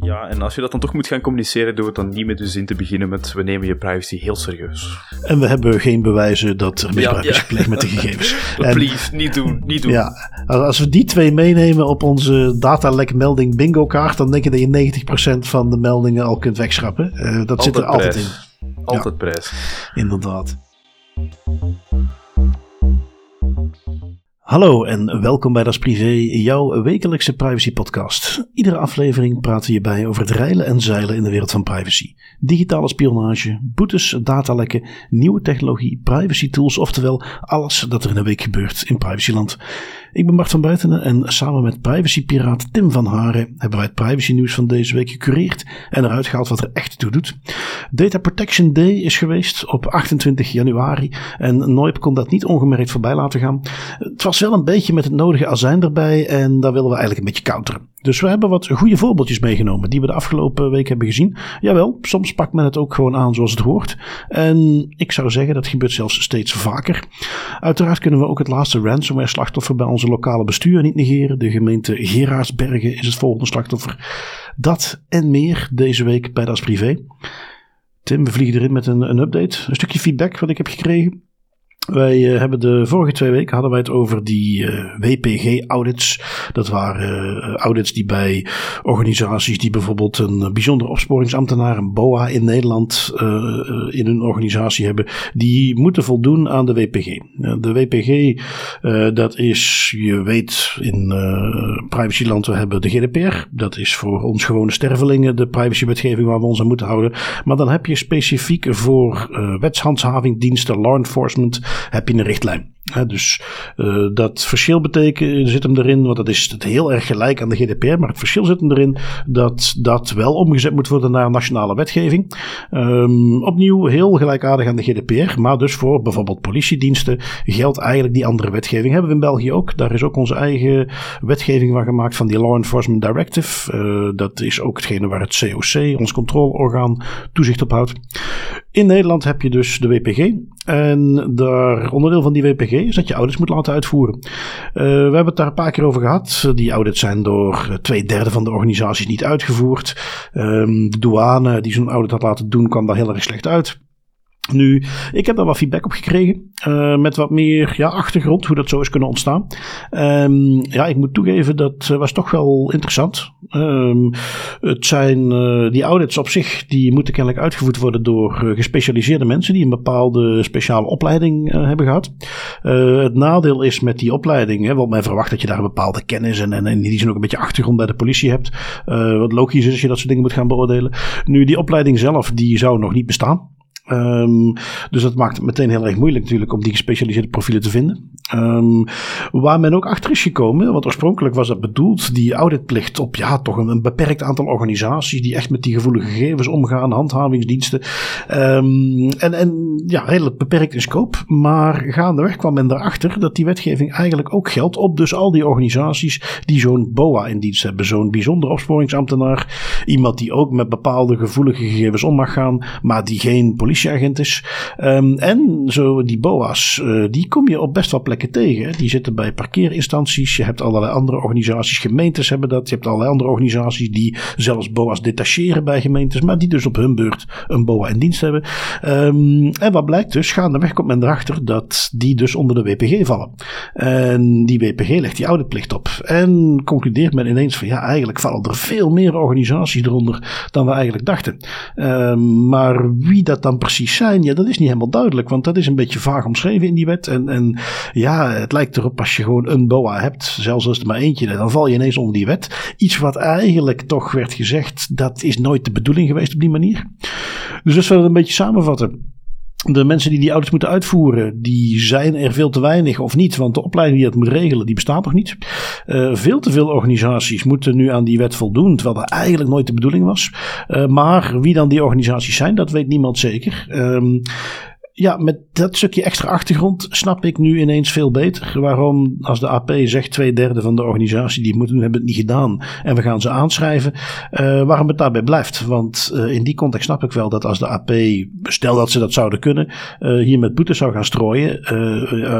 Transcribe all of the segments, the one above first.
Ja, en als je dat dan toch moet gaan communiceren, doe het dan niet met de zin te beginnen met we nemen je privacy heel serieus. En we hebben geen bewijzen dat er misbruik is gepleegd met de gegevens. En- Please, niet doen, niet doen. Ja, als we die twee meenemen op onze datalek melding bingo kaart, dan denk ik dat je 90% van de meldingen al kunt wegschrappen. Eh, dat zit er altijd prijs. in, Altijd prijs. inderdaad. Hallo en welkom bij Das Privé, jouw wekelijkse privacy podcast. Iedere aflevering praten we hierbij over het reilen en zeilen in de wereld van privacy. Digitale spionage, boetes, datalekken, nieuwe technologie, privacy tools, oftewel alles dat er in een week gebeurt in privacyland. Ik ben Bart van Buitenen en samen met privacypiraat Tim van Haren hebben wij het privacy nieuws van deze week gecureerd en eruit gehaald wat er echt toe doet. Data Protection Day is geweest op 28 januari en Noip kon dat niet ongemerkt voorbij laten gaan. Het was wel een beetje met het nodige azijn erbij en daar willen we eigenlijk een beetje counteren. Dus we hebben wat goede voorbeeldjes meegenomen die we de afgelopen week hebben gezien. Jawel, soms pakt men het ook gewoon aan zoals het hoort. En ik zou zeggen dat gebeurt zelfs steeds vaker. Uiteraard kunnen we ook het laatste ransomware slachtoffer bij onze lokale bestuur niet negeren. De gemeente Geraarsbergen is het volgende slachtoffer. Dat en meer deze week bij Das Privé. Tim, we vliegen erin met een, een update. Een stukje feedback wat ik heb gekregen. Wij eh, hebben de vorige twee weken hadden wij het over die eh, WPG-audits. Dat waren eh, audits die bij organisaties die bijvoorbeeld een bijzonder opsporingsambtenaar, een BOA in Nederland, in hun organisatie hebben, die moeten voldoen aan de WPG. De WPG, dat is, je weet, in privacyland we hebben de GDPR. Dat is voor ons gewone stervelingen de privacywetgeving waar we ons aan moeten houden. Maar dan heb je specifiek voor wetshandhaving, diensten, law enforcement, heb je een richtlijn. Dus eh, dat verschil betekent, zit hem erin, want dat is het heel erg gelijk aan de GDPR, maar het verschil zit hem erin dat dat wel omgezet moet worden naar nationale wetgeving. Ehm, opnieuw heel gelijkaardig aan de GDPR, maar dus voor bijvoorbeeld politiediensten geldt eigenlijk die andere wetgeving. Hebben we in België ook. Daar is ook onze eigen wetgeving van gemaakt van die Law Enforcement Directive. Eh, dat is ook hetgene waar het COC, ons controleorgaan, toezicht op houdt. In Nederland heb je dus de WPG. En daar, onderdeel van die WPG is dat je audits moet laten uitvoeren. Eh, we hebben het daar een paar keer over gehad. Die audits zijn door eh, twee derde van de organisaties niet uitgevoerd. Ehm, de douane die zo'n audit had laten doen kwam daar heel erg slecht uit. Nu, ik heb daar wat feedback op gekregen. eh, met wat meer ja, achtergrond, hoe dat zo is kunnen ontstaan. Ehm, ja, ik moet toegeven, dat eh, was toch wel interessant. Ehm, het zijn eh, die audits op zich, die moeten kennelijk uitgevoerd worden door gespecialiseerde mensen die een bepaalde speciale opleiding hebben gehad. Eh, het nadeel is met die opleiding, hè, want men verwacht dat je daar een bepaalde kennis en, en, die zin ook een beetje achtergrond bij de politie hebt. Wat logisch is als je dat soort dingen moet gaan beoordelen. Nu, die opleiding zelf, die zou nog niet bestaan. Ehm, dus dat maakt het meteen heel erg moeilijk natuurlijk om die gespecialiseerde profielen te vinden. Ehm, waar men ook achter is gekomen, want oorspronkelijk was dat bedoeld, die auditplicht op ja, toch een, beperkt aantal organisaties die echt met die gevoelige gegevens omgaan, handhavingsdiensten. Ehm, en, en ja, redelijk beperkt in scope. Maar gaandeweg kwam men erachter dat die wetgeving eigenlijk ook geldt op dus al die organisaties die zo'n BOA in dienst hebben. Zo'n bijzonder opsporingsambtenaar. Iemand die ook met bepaalde gevoelige gegevens om mag gaan, maar die geen politieagent is. Ehm, en zo die BOA's, eh, die kom je op best wel plekken tegen. Die zitten bij parkeerinstanties. Je hebt allerlei andere organisaties. Gemeentes hebben dat. Je hebt allerlei andere organisaties die zelfs BOA's detacheren bij gemeentes. Maar die dus op hun beurt een BOA in dienst hebben. Ehm, en wat blijkt dus? Gaandeweg komt men erachter dat die dus onder de WPG vallen. En die WPG legt die auditplicht op. En concludeert men ineens van ja, eigenlijk vallen er veel meer organisaties eronder dan we eigenlijk dachten. Ehm, maar wie dat dan precies zijn, ja, dat is niet helemaal duidelijk. Want dat is een beetje vaag omschreven in die wet. En, en ja, het lijkt erop als je gewoon een BOA hebt, zelfs als er maar eentje, dan val je ineens onder die wet. Iets wat eigenlijk toch werd gezegd, dat is nooit de bedoeling geweest op die manier. Dus dat zullen we een beetje samenvatten. De mensen die die audits moeten uitvoeren, die zijn er veel te weinig of niet, want de opleiding die dat moet regelen, die bestaat nog niet. Eh, veel te veel organisaties moeten nu aan die wet voldoen, terwijl dat eigenlijk nooit de bedoeling was. Eh, maar wie dan die organisaties zijn, dat weet niemand zeker. Ehm, ja, met dat stukje extra achtergrond snap ik nu ineens veel beter. Waarom, als de AP zegt twee derde van de organisatie die het moeten doen, hebben het niet gedaan. En we gaan ze aanschrijven. Uh, waarom het daarbij blijft. Want uh, in die context snap ik wel dat als de AP, stel dat ze dat zouden kunnen, uh, hier met boete zou gaan strooien.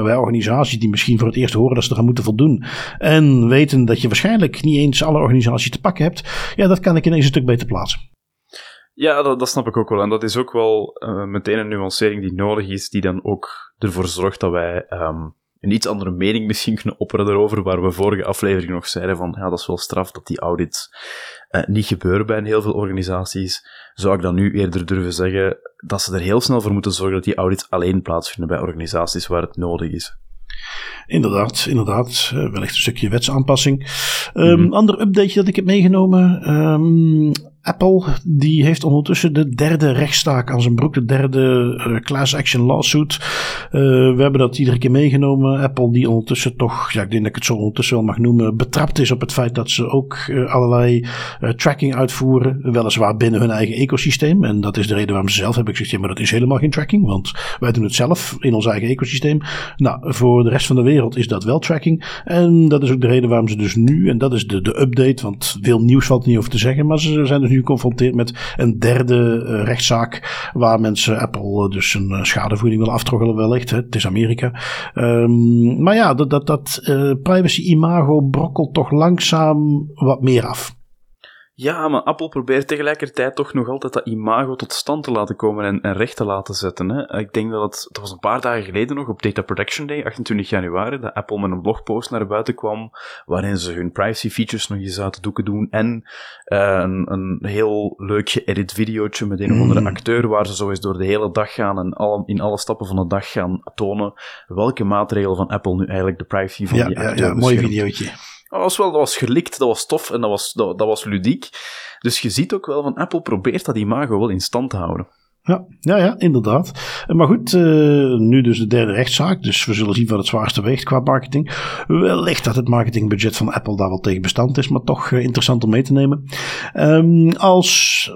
bij organisaties die misschien voor het eerst horen dat ze eraan moeten voldoen. En weten dat je waarschijnlijk niet eens alle organisaties te pakken hebt. Ja, dat kan ik ineens een stuk beter plaatsen. Ja, dat, dat, snap ik ook wel. En dat is ook wel uh, meteen een nuancering die nodig is, die dan ook ervoor zorgt dat wij um, een iets andere mening misschien kunnen opperen daarover, waar we vorige aflevering nog zeiden van, ja, dat is wel straf dat die audits uh, niet gebeuren bij een heel veel organisaties. Zou ik dan nu eerder durven zeggen dat ze er heel snel voor moeten zorgen dat die audits alleen plaatsvinden bij organisaties waar het nodig is. Inderdaad, inderdaad. Uh, wellicht een stukje wetsaanpassing. Um, mm -hmm. Ander updateje dat ik heb meegenomen. Um, Apple die heeft ondertussen de derde rechtsstaak aan zijn broek, de derde uh, class action lawsuit. Uh, we hebben dat iedere keer meegenomen. Apple die ondertussen toch, ja ik denk dat ik het zo ondertussen wel mag noemen, betrapt is op het feit dat ze ook uh, allerlei tracking uitvoeren. Weliswaar binnen hun eigen ecosysteem. En dat is de reden waarom ze zelf hebben gezegd, ja maar dat is helemaal geen tracking. Want wij doen het zelf in ons eigen ecosysteem. Nou, voor de rest van de wereld is dat wel tracking. En dat is ook de reden waarom ze dus nu, en dat is de, de update, want veel nieuws valt niet over te zeggen. Maar ze zijn dus nu geconfronteerd met een derde uh, rechtszaak. Waar mensen Apple dus een uh, schadevergoeding willen aftroggelen, wellicht. Hè. Het is Amerika. Um, maar ja, dat, dat, dat uh, privacy-imago brokkelt toch langzaam wat meer af. Ja, maar Apple probeert tegelijkertijd toch nog altijd dat imago tot stand te laten komen en, en recht te laten zetten. Hè. Ik denk dat het, dat was een paar dagen geleden nog, op Data Protection Day, 28 januari, dat Apple met een blogpost naar buiten kwam, waarin ze hun privacy features nog eens uit de doeken doen en uh, een, een heel leuk geëdit videootje met een of andere mm. acteur, waar ze zo eens door de hele dag gaan en alle, in alle stappen van de dag gaan tonen welke maatregelen van Apple nu eigenlijk de privacy van ja, die acteur Ja, ja mooi videootje. Dat was wel, dat was gelikt, dat was tof en dat was, dat, dat was ludiek. Dus je ziet ook wel van Apple probeert dat imago wel in stand te houden. Ja, ja, ja, inderdaad. Maar goed, uh, nu dus de derde rechtszaak. Dus we zullen zien wat het zwaarste weegt qua marketing. Wellicht dat het marketingbudget van Apple daar wel tegen bestand is, maar toch uh, interessant om mee te nemen. Um, als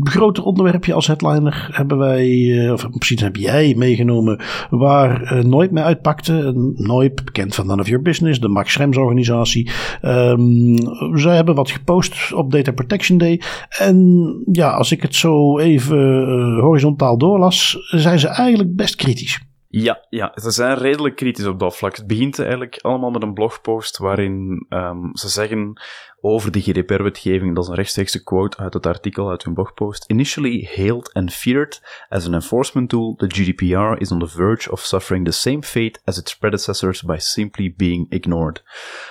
groter onderwerpje, als headliner, hebben wij, of precies heb jij meegenomen, waar Noip mee uitpakte. Noip, bekend van None of Your Business, de Max Schrems organisatie. Um, zij hebben wat gepost op Data Protection Day. En ja, als ik het zo even horizontaal doorlas, zijn ze eigenlijk best kritisch. Ja, ja, ze zijn redelijk kritisch op dat vlak. Het begint eigenlijk allemaal met een blogpost waarin um, ze zeggen over de GDPR-wetgeving, dat is een rechtstreekse quote uit het artikel uit hun blogpost. Initially hailed and feared as an enforcement tool, the GDPR is on the verge of suffering the same fate as its predecessors by simply being ignored.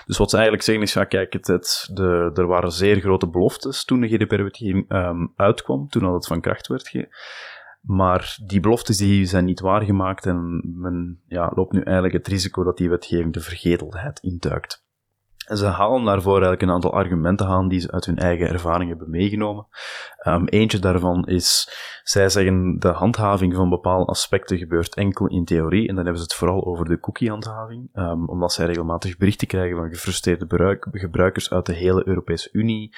Dus wat ze eigenlijk zeggen is, ja kijk, het, het, de, er waren zeer grote beloftes toen de GDPR-wetgeving um, uitkwam, toen dat het van kracht werd ge maar die beloftes die zijn niet waargemaakt en men ja, loopt nu eigenlijk het risico dat die wetgeving de vergetelheid induikt. Ze halen daarvoor eigenlijk een aantal argumenten aan die ze uit hun eigen ervaring hebben meegenomen. Um, eentje daarvan is, zij zeggen de handhaving van bepaalde aspecten gebeurt enkel in theorie, en dan hebben ze het vooral over de cookie-handhaving, um, omdat zij regelmatig berichten krijgen van gefrustreerde gebruikers uit de hele Europese Unie,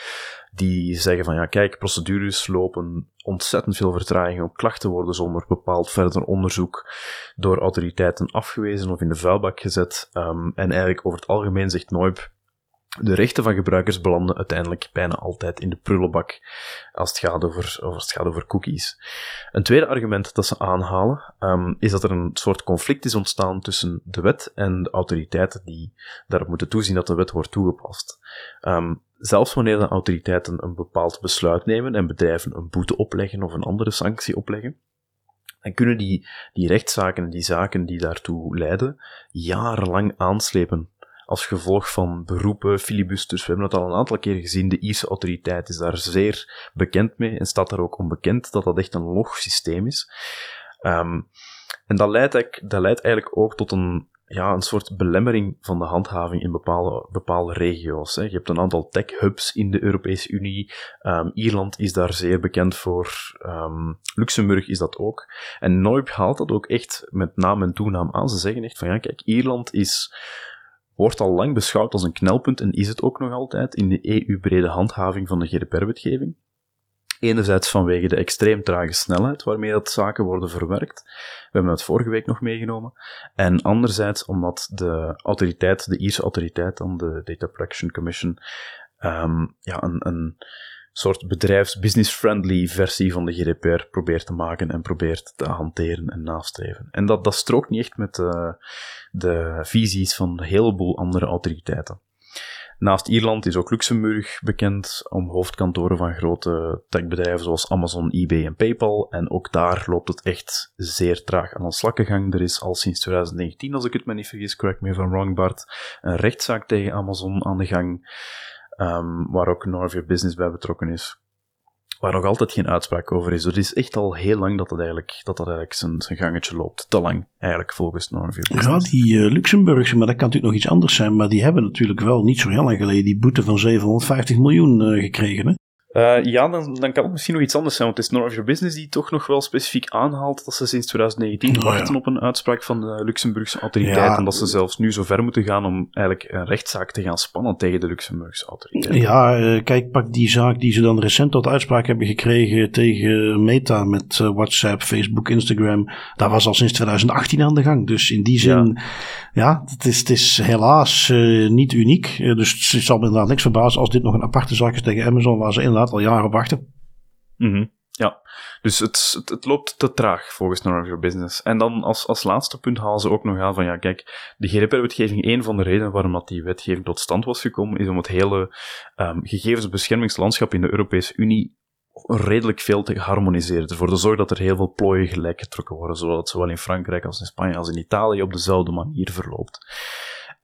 die zeggen van ja kijk, procedures lopen ontzettend veel vertraging op klachten worden zonder bepaald verder onderzoek door autoriteiten afgewezen of in de vuilbak gezet. Um, en eigenlijk over het algemeen zegt Noip, de rechten van gebruikers belanden uiteindelijk bijna altijd in de prullenbak als het gaat over, het gaat over cookies. Een tweede argument dat ze aanhalen um, is dat er een soort conflict is ontstaan tussen de wet en de autoriteiten die daarop moeten toezien dat de wet wordt toegepast. Um, zelfs wanneer de autoriteiten een bepaald besluit nemen en bedrijven een boete opleggen of een andere sanctie opleggen, dan kunnen die, die rechtszaken en die zaken die daartoe leiden jarenlang aanslepen als gevolg van beroepen, filibusters. We hebben het al een aantal keer gezien. De Ierse autoriteit is daar zeer bekend mee en staat daar ook onbekend dat dat echt een log systeem is. Um, en dat leidt, dat leidt eigenlijk ook tot een, ja, een soort belemmering van de handhaving in bepaalde, bepaalde regio's. Hè. Je hebt een aantal tech-hubs in de Europese Unie. Um, Ierland is daar zeer bekend voor. Um, Luxemburg is dat ook. En Noip haalt dat ook echt met naam en toenaam aan. Ze zeggen echt van ja, kijk, Ierland is wordt al lang beschouwd als een knelpunt en is het ook nog altijd in de EU-brede handhaving van de GDPR-wetgeving. Enerzijds vanwege de extreem trage snelheid waarmee dat zaken worden verwerkt. We hebben het vorige week nog meegenomen. En anderzijds omdat de autoriteit, de Ierse autoriteit, dan de Data Protection Commission, um, ja, een, een soort bedrijfs-business-friendly versie van de GDPR probeert te maken en probeert te hanteren en nastreven. En dat, dat strookt niet echt met uh, de visies van een heleboel andere autoriteiten. Naast Ierland is ook Luxemburg bekend om hoofdkantoren van grote techbedrijven zoals Amazon, eBay en PayPal. En ook daar loopt het echt zeer traag aan de slakkengang. Er is al sinds 2019, als ik het me niet vergis, correct me van wrong Bart, een rechtszaak tegen Amazon aan de gang, um, waar ook Norvia Business bij betrokken is waar nog altijd geen uitspraak over is. Dus het is echt al heel lang dat dat eigenlijk, dat dat eigenlijk zijn, zijn gangetje loopt. Te lang, eigenlijk, volgens Norvia. Ja, die uh, Luxemburgse, maar dat kan natuurlijk nog iets anders zijn, maar die hebben natuurlijk wel niet zo heel lang geleden die boete van 750 miljoen uh, gekregen. Hè? Uh, ja, dan, dan kan het misschien nog iets anders zijn, want het is None of Your Business die toch nog wel specifiek aanhaalt dat ze sinds 2019 oh, wachten ja. op een uitspraak van de Luxemburgse autoriteit ja. en dat ze zelfs nu zo ver moeten gaan om eigenlijk een rechtszaak te gaan spannen tegen de Luxemburgse autoriteit. Ja, uh, kijk, pak die zaak die ze dan recent tot uitspraak hebben gekregen tegen Meta met uh, WhatsApp, Facebook, Instagram. Dat was al sinds 2018 aan de gang, dus in die zin, ja, ja het, is, het is helaas niet uniek. dus het zal me inderdaad niks verbazen als dit nog een aparte zaak is tegen Amazon, waar ze inderdaad al jaren wachten. -hmm. Ja, dus het, het, loopt te traag volgens None Business. En dan als, als laatste punt halen ze ook nog aan van ja, kijk, de GDPR-wetgeving, een van de redenen waarom dat die wetgeving tot stand was gekomen, is om het hele um, gegevensbeschermingslandschap in de Europese Unie redelijk veel te harmoniseren. Ervoor te zorgen dat er heel veel plooien gelijk getrokken worden, zodat zowel in Frankrijk als in Spanje als in Italië op dezelfde manier verloopt.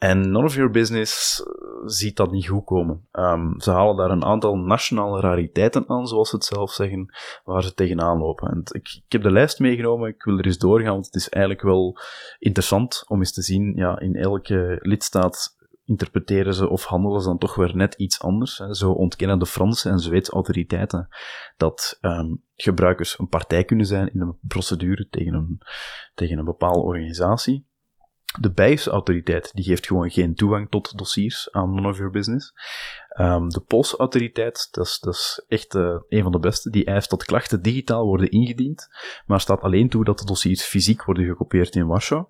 En None of Your Business eh, ziet dat niet goed komen. Um, ze halen daar een aantal nationale rariteiten aan, zoals ze het zelf zeggen, waar ze tegenaan lopen. En ik, ik heb de lijst meegenomen, ik wil er eens doorgaan, want het is eigenlijk wel interessant om eens te zien, ja, in elke lidstaat interpreteren ze of handelen ze dan toch weer net iets anders. Hè. Zo ontkennen de Franse en Zweedse autoriteiten dat um, gebruikers een partij kunnen zijn in een procedure tegen een, tegen een bepaalde organisatie. De Belgische autoriteit die geeft gewoon geen toegang tot dossiers aan None of Your Business. Um, de Poolse autoriteit, dat is, echt uh, een van de beste, die eist dat klachten digitaal worden ingediend, maar staat alleen toe dat de dossiers fysiek worden gekopieerd in Warschau.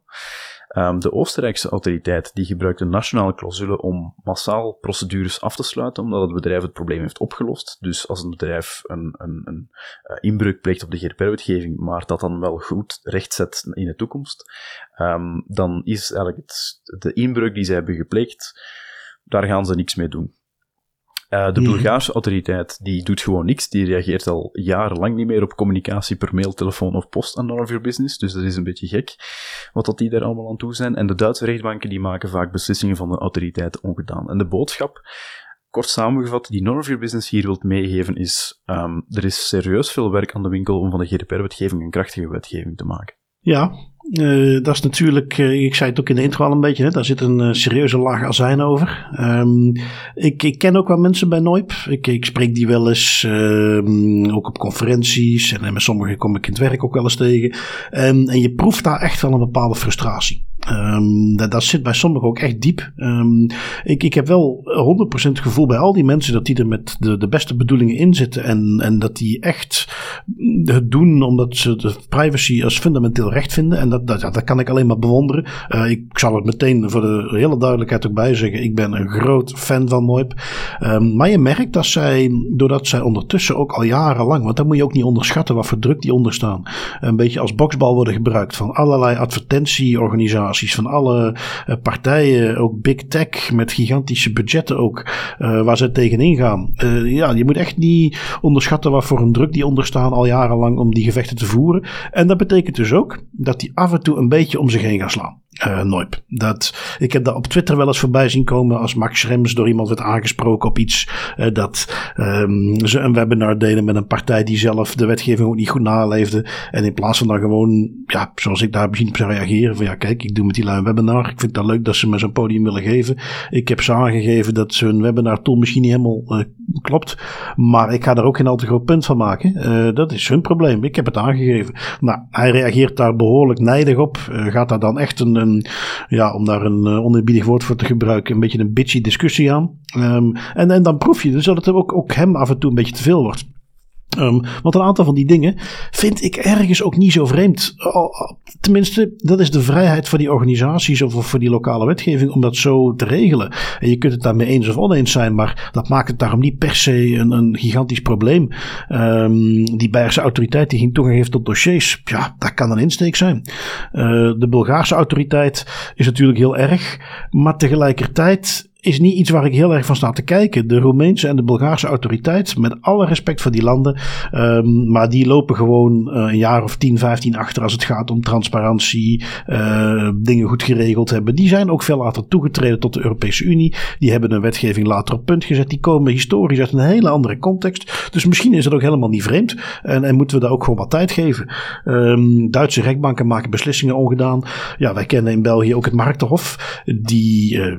Um, de Oostenrijkse autoriteit die gebruikt een nationale clausule om massaal procedures af te sluiten, omdat het bedrijf het probleem heeft opgelost. Dus als een bedrijf een, een, een uh, inbreuk pleegt op de GDPR-wetgeving, maar dat dan wel goed rechtzet in de toekomst, um, dan is eigenlijk het, de inbreuk die zij hebben gepleegd, daar gaan ze niks mee doen. Uh, de mhm. Bulgaarse autoriteit die doet gewoon niks. Die reageert al jarenlang niet meer op communicatie per mail, telefoon of post aan None of Your Business. Dus dat is een beetje gek wat dat die daar allemaal aan toe zijn. En de Duitse rechtbanken die maken vaak beslissingen van de autoriteiten ongedaan. En de boodschap, kort samengevat, die None of Your Business hier wilt meegeven is, um, er is serieus veel werk aan de winkel om van de GDPR-wetgeving een krachtige wetgeving te maken. Ja, uh, dat is natuurlijk, uh, ik zei het ook in de intro al een beetje, hè, daar zit een uh, serieuze laag azijn over. Um, ik, ik, ken ook wel mensen bij Noip. Ik, ik spreek die wel eens, um, ook op conferenties. En met sommigen kom ik in het werk ook wel eens tegen. Um, en je proeft daar echt wel een bepaalde frustratie. Um, dat, dat, zit bij sommigen ook echt diep. Um, ik, ik heb wel 100% het gevoel bij al die mensen dat die er met de, de beste bedoelingen in zitten. En, en dat die echt het doen omdat ze de privacy als fundamenteel recht vinden. En dat, dat, dat kan ik alleen maar bewonderen. Uh, ik zal het meteen voor de hele duidelijkheid ook bij zeggen. Ik ben een groot fan van Moip. Um, maar je merkt dat zij, doordat zij ondertussen ook al jarenlang, want dan moet je ook niet onderschatten wat voor druk die onderstaan, een beetje als boksbal worden gebruikt van allerlei advertentieorganisaties van alle uh, partijen, ook big tech met gigantische budgetten ook, uh, waar ze tegenin gaan. Uh, ja, je moet echt niet onderschatten wat voor een druk die onderstaan al jarenlang om die gevechten te voeren. En dat betekent dus ook dat die af en toe een beetje om zich heen gaan slaan. Uh, Noip. Dat, ik heb dat op Twitter wel eens voorbij zien komen als Max Schrems door iemand werd aangesproken op iets. Uh, dat um, ze een webinar deden met een partij die zelf de wetgeving ook niet goed naleefde. En in plaats van dan gewoon, ja, zoals ik daar begin op zou reageren. Van ja, kijk, ik doe met die lui een webinar. Ik vind het leuk dat ze me zo'n podium willen geven. Ik heb ze aangegeven dat ze hun webinar tool misschien niet helemaal uh, klopt. Maar ik ga er ook geen al te groot punt van maken. dat is hun probleem. Ik heb het aangegeven. Nou, hij reageert daar behoorlijk nijdig op. gaat daar dan echt een een, ja, om daar een uh, oneerbiedig woord voor te gebruiken, een beetje een bitchy discussie aan. Um, en, en dan proef je dus dat het ook, ook hem af en toe een beetje te veel wordt. Um, want een aantal van die dingen vind ik ergens ook niet zo vreemd. Tenminste, dat is de vrijheid van die organisaties of voor die lokale wetgeving om dat zo te regelen. En je kunt het daarmee eens of oneens zijn, maar dat maakt het daarom niet per se een, een gigantisch probleem. Um, die Belgische autoriteit die ging toegang heeft tot dossiers, ja, dat kan een insteek zijn. Uh, de Bulgaarse autoriteit is natuurlijk heel erg, maar tegelijkertijd is niet iets waar ik heel erg van sta te kijken. De Roemeense en de Bulgaarse autoriteit, met alle respect voor die landen, um, maar die lopen gewoon uh, een jaar of 10, 15 achter als het gaat om transparantie, uh, dingen goed geregeld hebben. Die zijn ook veel later toegetreden tot de Europese Unie. Die hebben een wetgeving later op punt gezet. Die komen historisch uit een hele andere context. Dus misschien is het ook helemaal niet vreemd en, en moeten we daar ook gewoon wat tijd geven. Um, Duitse rechtbanken maken beslissingen ongedaan. Ja, wij kennen in België ook het Marktenhof. Die uh,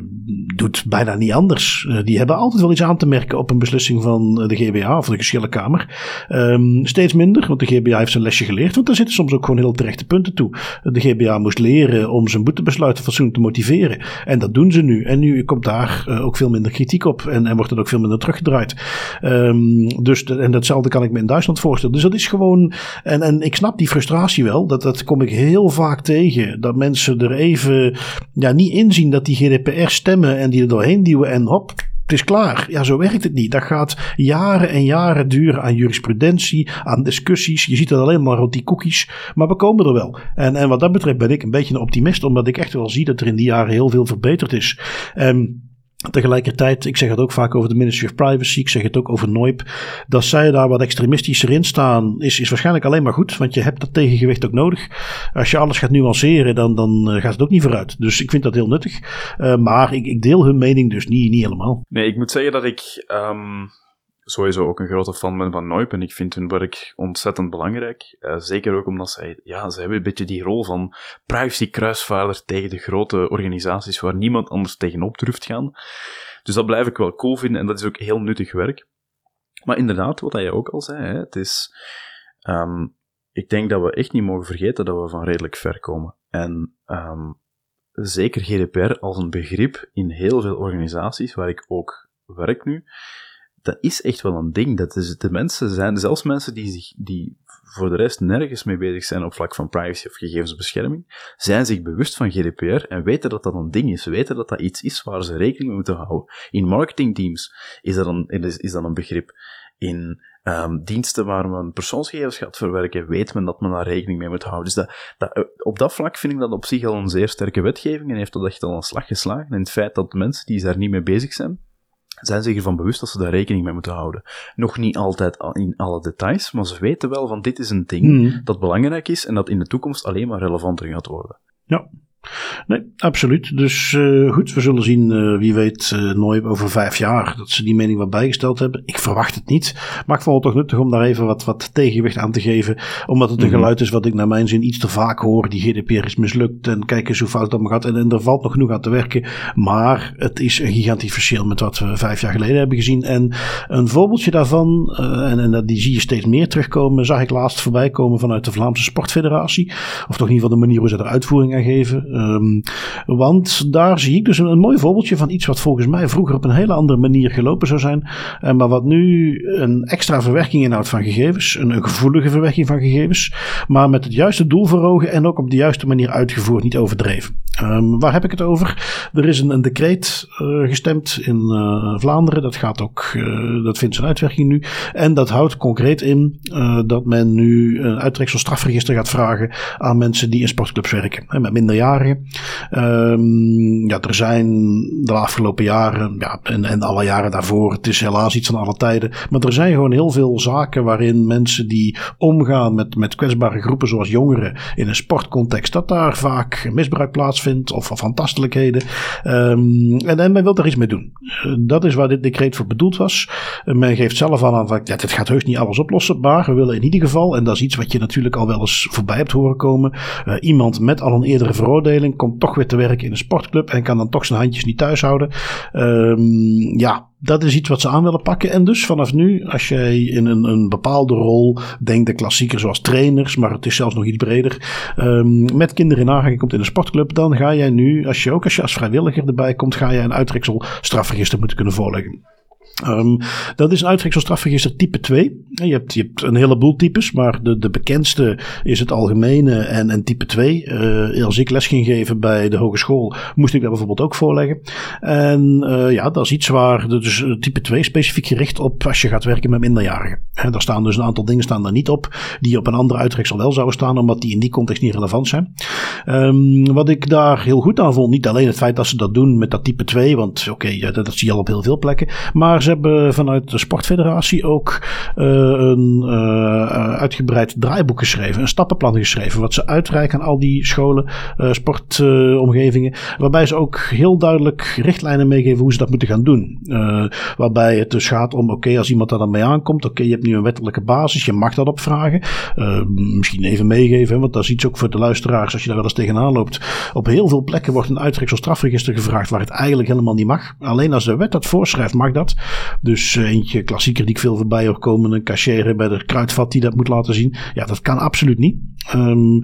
doet bijna niet anders. Uh, die hebben altijd wel iets aan te merken op een beslissing van de GBA of de geschillenkamer. Um, steeds minder, want de GBA heeft zijn lesje geleerd. Want daar zitten soms ook gewoon heel terechte punten toe. De GBA moest leren om zijn boetebesluiten fatsoenlijk te motiveren. En dat doen ze nu. En nu komt daar uh, ook veel minder kritiek op. En, en wordt het ook veel minder teruggedraaid. Um, dus en datzelfde kan ik me in Duitsland voorstellen. Dus dat is gewoon. En, en ik snap die frustratie wel. Dat, dat kom ik heel vaak tegen. Dat mensen er even ja, niet inzien dat die GDPR stemmen en die er doorheen duwen en hop, het is klaar. Ja, zo werkt het niet. Dat gaat jaren en jaren duren aan jurisprudentie, aan discussies. Je ziet het alleen maar rond die cookies. Maar we komen er wel. En, en wat dat betreft ben ik een beetje een optimist, omdat ik echt wel zie dat er in die jaren heel veel verbeterd is. Um, Tegelijkertijd, ik zeg het ook vaak over de Ministry of Privacy, ik zeg het ook over NOIP. Dat zij daar wat extremistischer in staan, is, is waarschijnlijk alleen maar goed, want je hebt dat tegengewicht ook nodig. Als je alles gaat nuanceren, dan, dan eh, gaat het ook niet vooruit. Dus ik vind dat heel nuttig. Uh, maar ik, ik, deel hun mening dus niet, niet helemaal. Nee, ik moet zeggen dat ik um, sowieso ook een grote fan ben van Noip en ik vind hun werk ontzettend belangrijk. Uh, zeker ook omdat zij, ja, ze hebben een beetje die rol van privacy-kruisvaarder tegen de grote organisaties waar niemand anders tegenop durft gaan. Dus dat blijf ik wel cool vinden en dat is ook heel nuttig werk. Maar inderdaad, wat je ook al zei, hè, het is, um, ik denk dat we echt niet mogen vergeten dat we van redelijk ver komen. En um, zeker GDPR als een begrip in heel veel organisaties waar ik ook werk nu, dat is echt wel een ding. Dat is, de mensen zijn, zelfs mensen die, zich, die voor de rest nergens mee bezig zijn op vlak van privacy of gegevensbescherming, zijn zich bewust van GDPR en weten dat dat een ding is. Weten dat dat iets is waar ze rekening mee moeten houden. In marketingteams is dat een, is, is dat een begrip. In um, diensten waar men persoonsgegevens gaat verwerken, weet men dat men daar rekening mee moet houden. Dus dat, dat, eh, op dat vlak vind ik dat op zich al een zeer sterke wetgeving en heeft dat echt al een slag geslagen. En het feit dat mensen die daar niet mee bezig zijn, zijn zich ervan bewust dat ze daar rekening mee moeten houden. Nog niet altijd in alle details, maar ze weten wel van dit is een ding mm. dat belangrijk is en dat in de toekomst alleen maar relevanter gaat worden. Ja, Nee, absoluut. Dus uh, goed, we zullen zien, uh, wie weet, uh, nooit over vijf jaar dat ze die mening wat bijgesteld hebben. Ik verwacht het niet. Maar ik vond het toch nuttig om daar even wat, wat tegenwicht aan te geven. Omdat het een mm -hmm. geluid is wat ik naar mijn zin iets te vaak hoor. Die GDPR is mislukt en kijk eens hoe fout het allemaal gaat. En, en er valt nog genoeg aan te werken. Maar het is een gigantisch verschil met wat we vijf jaar geleden hebben gezien. En een voorbeeldje daarvan, en, en die zie je steeds meer terugkomen, zag ik laatst voorbij komen vanuit de Vlaamse Sportfederatie. Of toch in ieder geval de manier hoe ze er uitvoering aan geven. Um, want daar zie ik dus een, mooi voorbeeldje van iets wat volgens mij vroeger op een hele andere manier gelopen zou zijn. Uh, maar wat nu een extra verwerking inhoudt van gegevens. Een, gevoelige verwerking van gegevens. Maar met het juiste doel voor en ook op de juiste manier uitgevoerd, niet overdreven. Um, waar heb ik het over? Er is een, een decreet uh, gestemd in uh, Vlaanderen. Dat gaat ook, dat vindt zijn uitwerking nu. En dat houdt concreet in dat men nu een uittreksel strafregister gaat vragen aan mensen die in sportclubs werken. En met minderjarigen. Um, ja, er zijn de afgelopen jaren, ja, en, en alle jaren daarvoor, het is helaas iets van alle tijden. Maar er zijn gewoon heel veel zaken waarin mensen die omgaan met, met kwetsbare groepen zoals jongeren in een sportcontext, dat daar vaak misbruik plaatsvindt vindt of van tastelijkheden. Um, en, en men wil daar iets mee doen. Uh, dat is waar dit decreet voor bedoeld was. Men geeft zelf aan, van, ja, dit gaat heus niet alles oplossen, maar we willen in ieder geval, en dat is iets wat je natuurlijk al wel eens voorbij hebt horen komen, uh, iemand met al een eerdere veroordeling komt toch weer te werken in een sportclub en kan dan toch zijn handjes niet thuis houden. Um, ja, dat is iets wat ze aan willen pakken. En dus vanaf nu, als jij in een, een bepaalde rol, denk de klassieker zoals trainers, maar het is zelfs nog iets breder, um, met kinderen in aanraking komt in een sportclub, dan ga jij nu, als je ook als je als vrijwilliger erbij komt, ga jij een uitreksel strafregister moeten kunnen voorleggen. Um, dat is een uittreksel strafregister type 2. Je hebt, je hebt een heleboel types, maar de, de bekendste is het algemene en, type 2. Uh, als ik les ging geven bij de hogeschool, moest ik dat bijvoorbeeld ook voorleggen. En uh, ja, dat is iets waar, dus type 2 specifiek gericht op als je gaat werken met minderjarigen. En daar staan dus een aantal dingen staan daar niet op, die op een andere uittreksel wel zouden staan, omdat die in die context niet relevant zijn. Um, wat ik daar heel goed aan vond, niet alleen het feit dat ze dat doen met dat type 2, want oké, dat, dat zie je al op heel veel plekken, maar ze hebben vanuit de Sportfederatie ook uh, een uh, uitgebreid draaiboek geschreven, een stappenplan geschreven, wat ze uitreiken aan al die scholen, uh, sportomgevingen, waarbij ze ook heel duidelijk richtlijnen meegeven hoe ze dat moeten gaan doen. waarbij het dus gaat om, oké, als iemand daar dan mee aankomt, oké, je hebt nu een wettelijke basis, je mag dat opvragen. misschien even meegeven, want dat is iets ook voor de luisteraars, als je daar wel eens tegenaan loopt. Op heel veel plekken wordt een uittreksel strafregister gevraagd waar het eigenlijk helemaal niet mag. Alleen als de wet dat voorschrijft, mag dat. Dus uh, eentje klassieker die ik veel voorbij hoor komen. Een cashier bij de kruidvat die dat moet laten zien. Ja, dat kan absoluut niet. Um,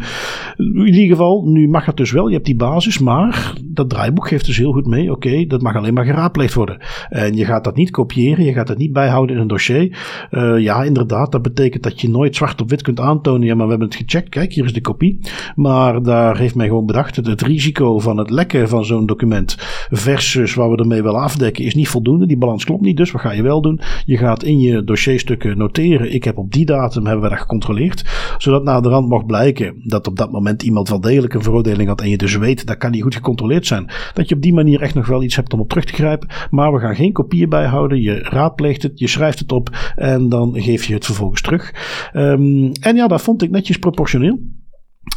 in ieder geval, nu mag het dus wel. Je hebt die basis, maar dat draaiboek geeft dus heel goed mee. Oké, dat mag alleen maar geraadpleegd worden. En je gaat dat niet kopiëren, je gaat dat niet bijhouden in een dossier. Uh, ja, inderdaad, dat betekent dat je nooit zwart op wit kunt aantonen. Ja, maar we hebben het gecheckt. Kijk, hier is de kopie. Maar daar heeft men gewoon bedacht. Het risico van het lekken van zo'n document versus wat we ermee willen afdekken is niet voldoende. Die balans klopt niet. Dus wat ga je wel doen? Je gaat in je dossierstukken noteren. Ik heb op die datum hebben we dat gecontroleerd. Zodat na de rand mag blijken dat op dat moment iemand wel degelijk een veroordeling had. En je dus weet dat kan niet goed gecontroleerd zijn. Dat je op die manier echt nog wel iets hebt om op terug te grijpen. Maar we gaan geen kopieën bijhouden. Je raadpleegt het, je schrijft het op en dan geef je het vervolgens terug. Um, en ja, dat vond ik netjes proportioneel.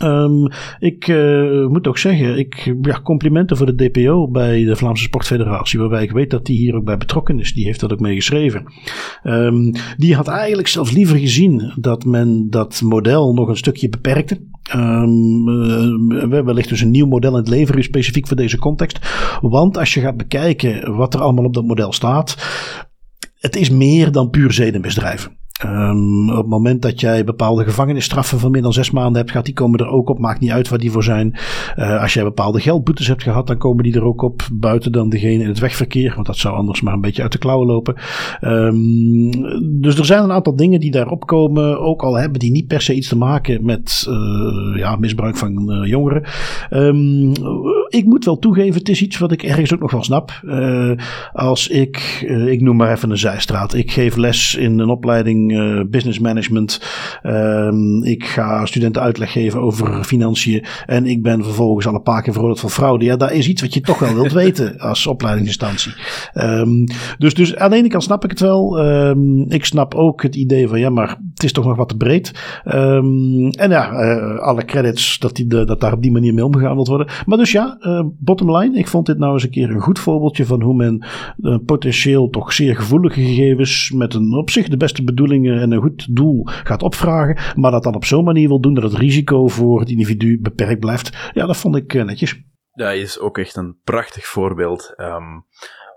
Um, ik uh, moet ook zeggen, ik, ja, complimenten voor de DPO bij de Vlaamse Sportfederatie, waarbij ik weet dat die hier ook bij betrokken is. Die heeft dat ook meegeschreven. Um, die had eigenlijk zelfs liever gezien dat men dat model nog een stukje beperkte. Um, uh, we wellicht dus een nieuw model in het leveren, specifiek voor deze context. Want als je gaat bekijken wat er allemaal op dat model staat, het is meer dan puur zedenmisdrijven. Um, op het moment dat jij bepaalde gevangenisstraffen van meer dan zes maanden hebt gehad, die komen er ook op. Maakt niet uit waar die voor zijn. Uh, als jij bepaalde geldboetes hebt gehad, dan komen die er ook op. Buiten dan degene in het wegverkeer, want dat zou anders maar een beetje uit de klauwen lopen. Um, dus er zijn een aantal dingen die daarop komen, ook al hebben die niet per se iets te maken met uh, ja, misbruik van uh, jongeren. Um, ik moet wel toegeven, het is iets wat ik ergens ook nog wel snap. als ik, ik noem maar even een zijstraat, ik geef les in een opleiding uh, business management. Um, ik ga studenten uitleg geven over financiën. En ik ben vervolgens al een paar keer veroordeeld voor fraude. Ja, dat is iets wat je toch wel wilt weten als opleidingsinstantie. Um, dus, dus aan de ene kant snap ik het wel. Um, ik snap ook het idee van ja, maar het is toch nog wat te breed. en ja, uh, alle credits dat, die, de, dat daar op die manier mee omgegaan wordt worden. Maar dus ja, uh, bottom line. Ik vond dit nou eens een keer een goed voorbeeldje van hoe men potentieel toch zeer gevoelige gegevens met een op zich de beste bedoeling en een goed doel gaat opvragen, maar dat dan op zo'n manier wil doen dat het risico voor het individu beperkt blijft. Ja, dat vond ik eh, netjes. Dat is ook echt een prachtig voorbeeld. Um,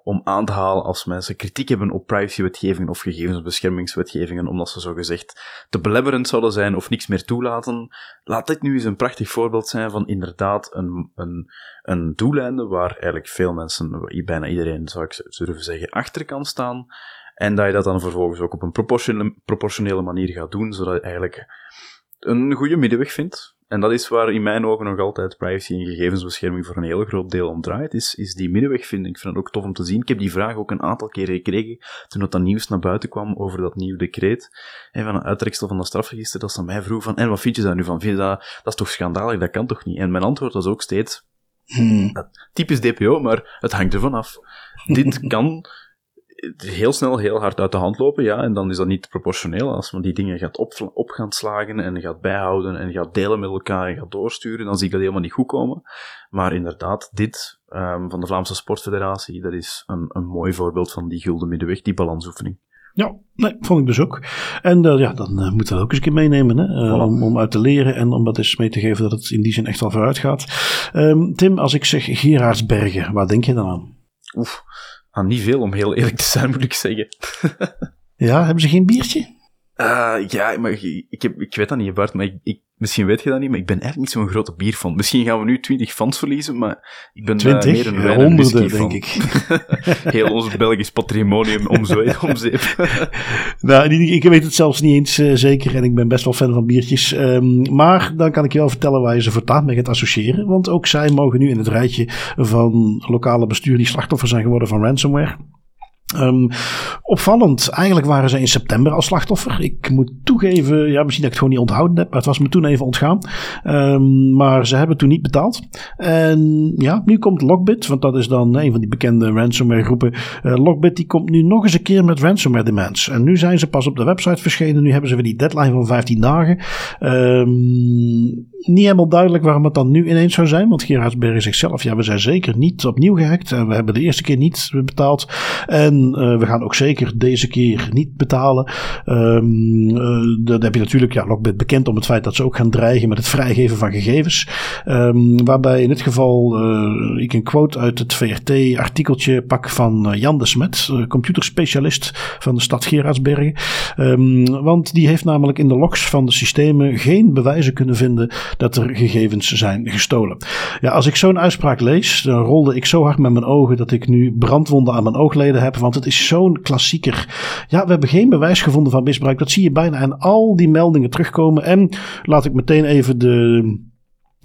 om aan te halen als mensen kritiek hebben op privacywetgevingen of gegevensbeschermingswetgevingen, omdat ze zogezegd te belemmerend zouden zijn of niks meer toelaten. Laat dit nu eens een prachtig voorbeeld zijn van inderdaad een, een, een doeleinde waar eigenlijk veel mensen, bijna iedereen zou ik durven zeggen, achter kan staan. En dat je dat dan vervolgens ook op een proportionele, proportionele manier gaat doen, zodat je eigenlijk een goede middenweg vindt. En dat is waar in mijn ogen nog altijd privacy en gegevensbescherming voor een heel groot deel om draait, is, is die middenweg vinden. Ik vind het ook tof om te zien. Ik heb die vraag ook een aantal keren gekregen toen dat, dat nieuws naar buiten kwam over dat nieuwe decreet en van een uittreksel van dat strafregister, dat ze mij vroeg van, en wat vind je daar nu van? Vind je dat, dat is toch schandalig? Dat kan toch niet? En mijn antwoord was ook steeds, hmm. typisch DPO, maar het hangt ervan af. Dit kan heel snel heel hard uit de hand lopen, ja, en dan is dat niet proportioneel. Als men die dingen gaat op, op gaan slagen en gaat bijhouden en gaat delen met elkaar en gaat doorsturen, dan zie ik dat helemaal niet goed komen. Maar inderdaad, dit um, van de Vlaamse Sportfederatie, dat is een, een mooi voorbeeld van die gulden middenweg, die balansoefening. Ja, nee, vond ik dus ook. En uh, ja, dan uh, moeten we dat ook eens een keer meenemen. Hè? Uh, om, om uit te leren en om dat eens mee te geven dat het in die zin echt wel vooruit gaat. Um, Tim, als ik zeg Gerardsbergen, waar denk je dan aan? Oef, Ah, niet veel, om heel eerlijk te zijn, moet ik zeggen. ja, hebben ze geen biertje? Uh, ja, maar ik, heb, ik weet dat niet, Bart, maar ik, ik, misschien weet je dat niet, maar ik ben eigenlijk niet zo'n grote bierfan. Misschien gaan we nu 20 fans verliezen, maar ik ben 20, uh, meer een wijn honderden, denk ik. Heel ons Belgisch patrimonium om zeep. nou, ik weet het zelfs niet eens uh, zeker en ik ben best wel fan van biertjes. Um, maar dan kan ik je wel vertellen waar je ze voortaan mee gaat associëren. Want ook zij mogen nu in het rijtje van lokale bestuur die slachtoffer zijn geworden van ransomware. Um, opvallend, eigenlijk waren ze in september al slachtoffer. Ik moet toegeven, ja, misschien dat ik het gewoon niet onthouden heb, maar het was me toen even ontgaan. Um, maar ze hebben toen niet betaald. En ja, nu komt Lockbit, want dat is dan een van die bekende ransomware groepen. Uh, Lockbit die komt nu nog eens een keer met ransomware demands. En nu zijn ze pas op de website verschenen. Nu hebben ze weer die deadline van 15 dagen. Um, niet helemaal duidelijk waarom het dan nu ineens zou zijn. Want Gerardsberg zegt zelf, ja, we zijn zeker niet opnieuw gehackt. En we hebben de eerste keer niet betaald. En uh, we gaan ook zeker deze keer niet betalen. Um, uh, dan heb je natuurlijk ja, Lockbit bekend om het feit dat ze ook gaan dreigen met het vrijgeven van gegevens. Um, waarbij in dit geval uh, ik een quote uit het VRT-artikeltje pak van Jan de Smet, computerspecialist van de stad Gerardsbergen. Um, want die heeft namelijk in de logs van de systemen geen bewijzen kunnen vinden dat er gegevens zijn gestolen. Ja, als ik zo'n uitspraak lees, dan rolde ik zo hard met mijn ogen dat ik nu brandwonden aan mijn oogleden heb. Want het is zo'n klassieker. Ja, we hebben geen bewijs gevonden van misbruik. Dat zie je bijna in al die meldingen terugkomen. En laat ik meteen even de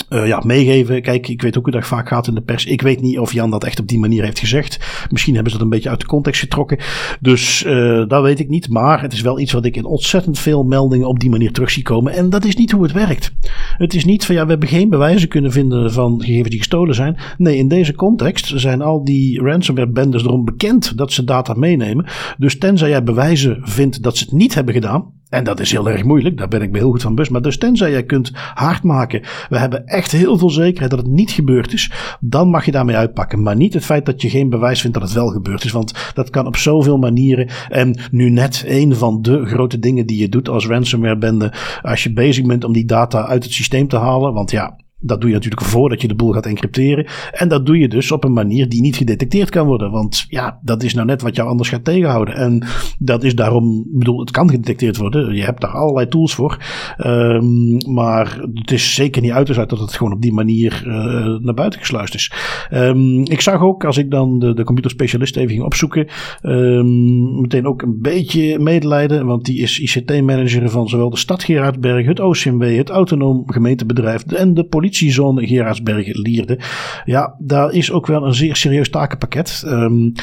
uh, ja, meegeven. Kijk, ik weet ook hoe dat vaak gaat in de pers. Ik weet niet of Jan dat echt op die manier heeft gezegd. Misschien hebben ze dat een beetje uit de context getrokken. Dus uh, dat weet ik niet. Maar het is wel iets wat ik in ontzettend veel meldingen op die manier terug zie komen. En dat is niet hoe het werkt. Het is niet van ja, we hebben geen bewijzen kunnen vinden van gegevens die gestolen zijn. Nee, in deze context zijn al die ransomware benders erom bekend dat ze data meenemen. Dus tenzij jij bewijzen vindt dat ze het niet hebben gedaan, en dat is heel erg moeilijk, daar ben ik me heel goed van bewust. Maar dus tenzij jij kunt hard maken, we hebben echt heel veel zekerheid dat het niet gebeurd is, dan mag je daarmee uitpakken. Maar niet het feit dat je geen bewijs vindt dat het wel gebeurd is, want dat kan op zoveel manieren. En nu net een van de grote dingen die je doet als ransomware bende, als je bezig bent om die data uit het systeem te halen, want ja, dat doe je natuurlijk voordat je de boel gaat encrypteren. En dat doe je dus op een manier die niet gedetecteerd kan worden. Want ja, dat is nou net wat jou anders gaat tegenhouden. En dat is daarom, ik bedoel, het kan gedetecteerd worden. Je hebt daar allerlei tools voor. Um, maar het is zeker niet uit dat het gewoon op die manier uh, naar buiten gesluist is. Um, ik zag ook, als ik dan de, de computerspecialist even ging opzoeken, um, meteen ook een beetje medelijden. Want die is ICT-manager van zowel de stad Gerardsberg, het OCMW, het autonoom gemeentebedrijf en de politie politiezone Gerardsbergen-Lierde. Ja, daar is ook wel een zeer serieus takenpakket. Um,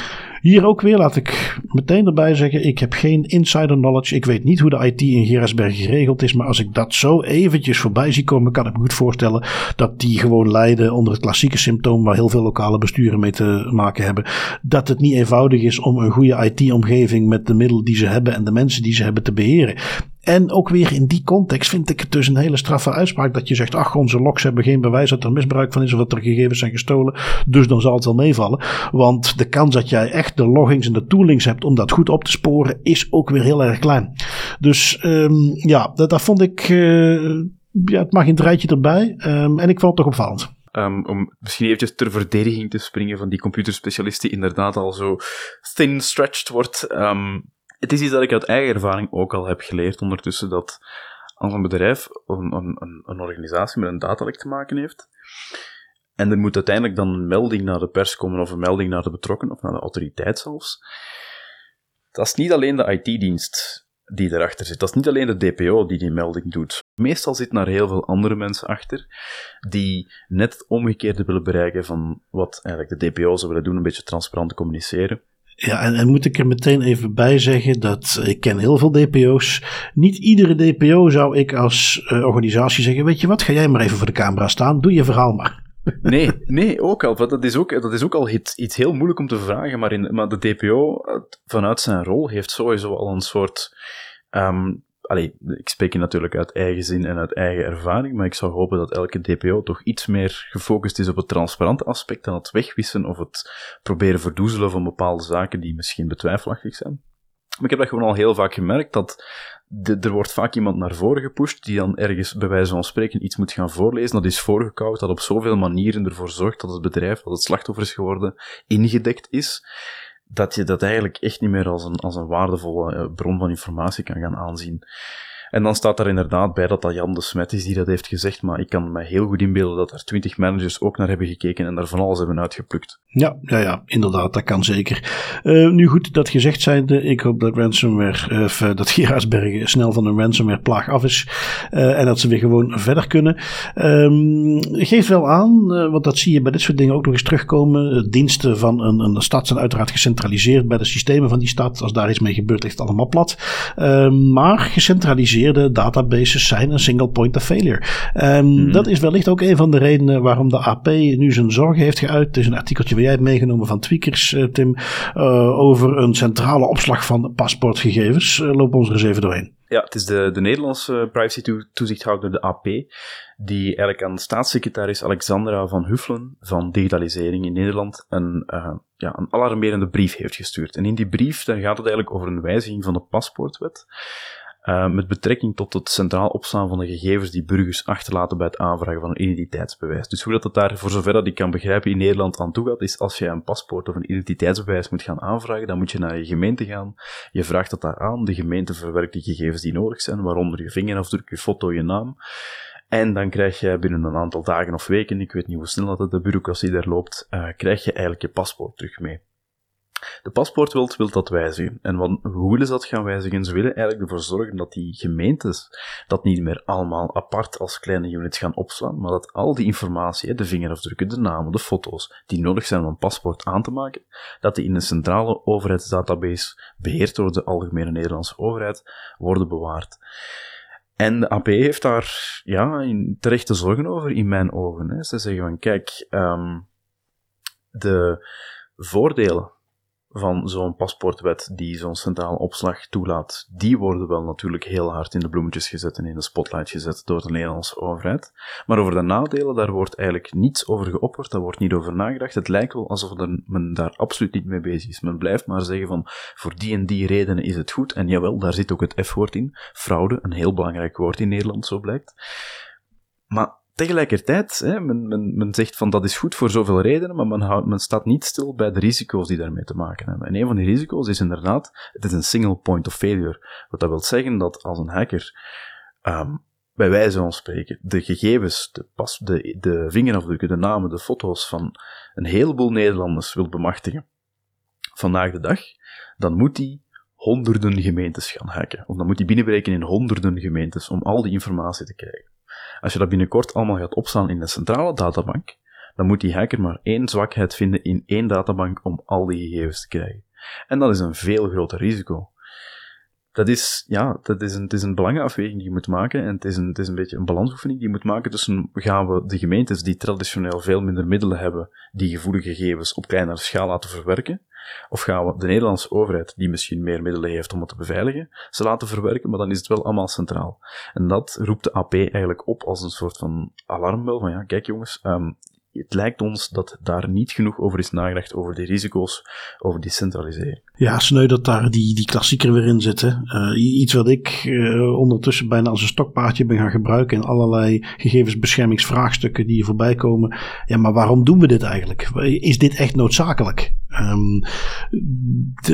hier ook weer laat ik meteen erbij zeggen: ik heb geen insider knowledge. Ik weet niet hoe de IT in Gerardsbergen geregeld is. Maar als ik dat zo eventjes voorbij zie komen, kan ik me goed voorstellen dat die gewoon lijden onder het klassieke symptoom waar heel veel lokale besturen mee te maken hebben. Dat het niet eenvoudig is om een goede IT-omgeving met de middelen die ze hebben en de mensen die ze hebben te beheren. En ook weer in die context vind ik het dus een hele straffe uitspraak dat je zegt, ach, onze logs hebben geen bewijs dat er misbruik van is of dat er gegevens zijn gestolen, dus dan zal het wel meevallen. Want de kans dat jij echt de loggings en de toolings hebt om dat goed op te sporen, is ook weer heel erg klein. Dus um, ja, dat, vond ik, uh, ja, het mag in het rijtje erbij. Um, en ik vond het toch opvallend. Um, om misschien eventjes ter verdediging te springen van die computerspecialist die inderdaad al zo thin-stretched wordt. Um, het is iets dat ik uit eigen ervaring ook al heb geleerd ondertussen, dat als een bedrijf, een, een, een organisatie met een datalek te maken heeft, en er moet uiteindelijk dan een melding naar de pers komen, of een melding naar de betrokken, of naar de autoriteit zelfs, dat is niet alleen de IT-dienst die erachter zit. Dat is niet alleen de DPO die die melding doet. Meestal zitten daar heel veel andere mensen achter, die net het omgekeerde willen bereiken van wat eigenlijk de DPO zou willen doen, een beetje transparant communiceren. Ja, en, moet ik er meteen even bij zeggen dat ik ken heel veel DPO's. Niet iedere DPO zou ik als uh, organisatie zeggen: Weet je wat, ga jij maar even voor de camera staan, doe je verhaal maar. Nee, nee, ook al. Dat is ook, dat is ook al iets, iets heel moeilijk om te vragen, maar, in, maar de DPO vanuit zijn rol heeft sowieso al een soort um, ik spreek hier natuurlijk uit eigen zin en uit eigen ervaring, maar ik zou hopen dat elke DPO toch iets meer gefocust is op het transparante aspect dan het wegwissen of het proberen verdoezelen van bepaalde zaken die misschien betwijfelachtig zijn. Maar ik heb dat gewoon al heel vaak gemerkt, dat er wordt vaak iemand naar voren gepusht die dan ergens bij wijze van spreken iets moet gaan voorlezen. Dat is voorgekauwd, dat op zoveel manieren ervoor zorgt dat het bedrijf dat het slachtoffer is geworden ingedekt is. dat je dat eigenlijk echt niet meer als een, als een waardevolle eh, bron van informatie kan gaan aanzien. En dan staat er inderdaad bij dat dat Jan de Smet is die dat heeft gezegd, maar ik kan me heel goed inbeelden dat er twintig managers ook naar hebben gekeken en daar van alles hebben uitgeplukt. Ja, ja, ja inderdaad, dat kan zeker. Uh, nu goed, dat gezegd zijnde, ik hoop dat ransomware, uh, dat snel van een ransomware plaag af is en dat ze weer gewoon verder kunnen. Um, geef wel aan, want dat zie je bij dit soort dingen ook nog eens terugkomen. diensten van een, een stad zijn uiteraard gecentraliseerd bij de systemen van die stad. Als daar iets mee gebeurt, ligt het allemaal plat. Ehm, maar gecentraliseerd databases zijn een single point of failure. Um, Dat is wellicht ook een van de redenen waarom de AP nu zijn zorgen heeft geuit. Het is een artikeltje waar jij hebt meegenomen van Tweakers, uh, Tim, uh, over een centrale opslag van paspoortgegevens. Uh, loop ons er eens even doorheen. Ja, het is de, de Nederlandse privacy-toezichthouder, de AP, die eigenlijk aan staatssecretaris Alexandra van Huffelen van Digitalisering in Nederland een, uh, ja, een alarmerende brief heeft gestuurd. En in die brief daar gaat het eigenlijk over een wijziging van de paspoortwet. Uh, met betrekking tot het centraal opslaan van de gegevens die burgers achterlaten bij het aanvragen van een identiteitsbewijs. Dus hoe dat het daar, voor zover dat ik kan begrijpen, in Nederland aan toe gaat, is als je een paspoort of een identiteitsbewijs moet gaan aanvragen, dan moet je naar je gemeente gaan. Je vraagt dat daar aan, de gemeente verwerkt die gegevens die nodig zijn, waaronder je vingerafdruk, je foto, je naam. En dan krijg je binnen een aantal dagen of weken, ik weet niet hoe snel dat de bureaucratie daar loopt, uh, krijg je eigenlijk je paspoort terug mee. De paspoortwilt wil dat wijzigen. En wat, hoe willen ze dat gaan wijzigen? Ze willen eigenlijk ervoor zorgen dat die gemeentes dat niet meer allemaal apart als kleine units gaan opslaan, maar dat al die informatie, de vingerafdrukken, de namen, de foto's, die nodig zijn om een paspoort aan te maken, dat die in een centrale overheidsdatabase, beheerd door de Algemene Nederlandse Overheid, worden bewaard. En de AP heeft daar ja, terechte zorgen over, in mijn ogen. Hè. Ze zeggen van, kijk, um, de voordelen van zo'n paspoortwet die zo'n centrale opslag toelaat, die worden wel natuurlijk heel hard in de bloemetjes gezet en in de spotlight gezet door de Nederlandse overheid. Maar over de nadelen, daar wordt eigenlijk niets over geopperd, daar wordt niet over nagedacht. Het lijkt wel alsof men daar absoluut niet mee bezig is. Men blijft maar zeggen van, voor die en die redenen is het goed. En jawel, daar zit ook het F-woord in. Fraude, een heel belangrijk woord in Nederland, zo blijkt. Maar Tegelijkertijd, hè, men, men, men zegt van dat is goed voor zoveel redenen, maar men, houdt, men staat niet stil bij de risico's die daarmee te maken hebben. En een van die risico's is inderdaad, het is een single point of failure. Wat dat wil zeggen dat als een hacker, um, bij wijze van spreken, de gegevens, de, pas, de, de vingerafdrukken, de namen, de foto's van een heleboel Nederlanders wil bemachtigen, vandaag de dag, dan moet hij honderden gemeentes gaan hacken. Of dan moet hij binnenbreken in honderden gemeentes om al die informatie te krijgen. Als je dat binnenkort allemaal gaat opslaan in een centrale databank, dan moet die hacker maar één zwakheid vinden in één databank om al die gegevens te krijgen. En dat is een veel groter risico. Dat is, ja, dat is een, het is een belangenafweging die je moet maken en het is, een, het is een beetje een balansoefening die je moet maken tussen gaan we de gemeentes die traditioneel veel minder middelen hebben, die gevoelige gegevens op kleinere schaal laten verwerken, of gaan we de Nederlandse overheid, die misschien meer middelen heeft om het te beveiligen, ze laten verwerken, maar dan is het wel allemaal centraal. En dat roept de AP eigenlijk op als een soort van alarmbel van ja, kijk jongens, um, het lijkt ons dat daar niet genoeg over is nagedacht over die risico's, over die centralisering. Ja, sneu dat daar die, die klassieker weer in zit. Uh, iets wat ik uh, ondertussen bijna als een stokpaardje ben gaan gebruiken in allerlei gegevensbeschermingsvraagstukken die hier voorbij komen. Ja, maar waarom doen we dit eigenlijk? Is dit echt noodzakelijk? Um,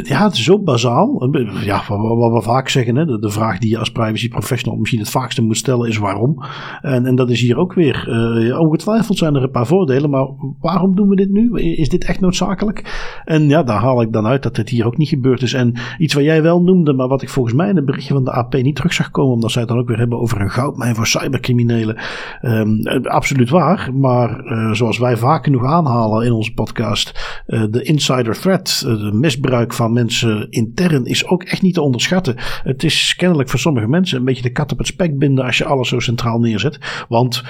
ja, het is zo bazaal. Ja, wat, wat we vaak zeggen, hè, de, vraag die je als privacy professional misschien het vaakste moet stellen is waarom. En, en dat is hier ook weer. Uh, ongetwijfeld zijn er een paar voordelen, maar waarom doen we dit nu? Is dit echt noodzakelijk? En ja, daar haal ik dan uit dat dit hier ook niet gebeurd is. En iets wat jij wel noemde, maar wat ik volgens mij in het berichtje van de AP niet terug zag komen, omdat zij het dan ook weer hebben over een goudmijn voor cybercriminelen. Um, absoluut waar, maar uh, zoals wij vaak genoeg aanhalen in onze podcast, uh, de insider threat, de misbruik van mensen intern, is ook echt niet te onderschatten. Het is kennelijk voor sommige mensen een beetje de kat op het spek binden als je alles zo centraal neerzet. Want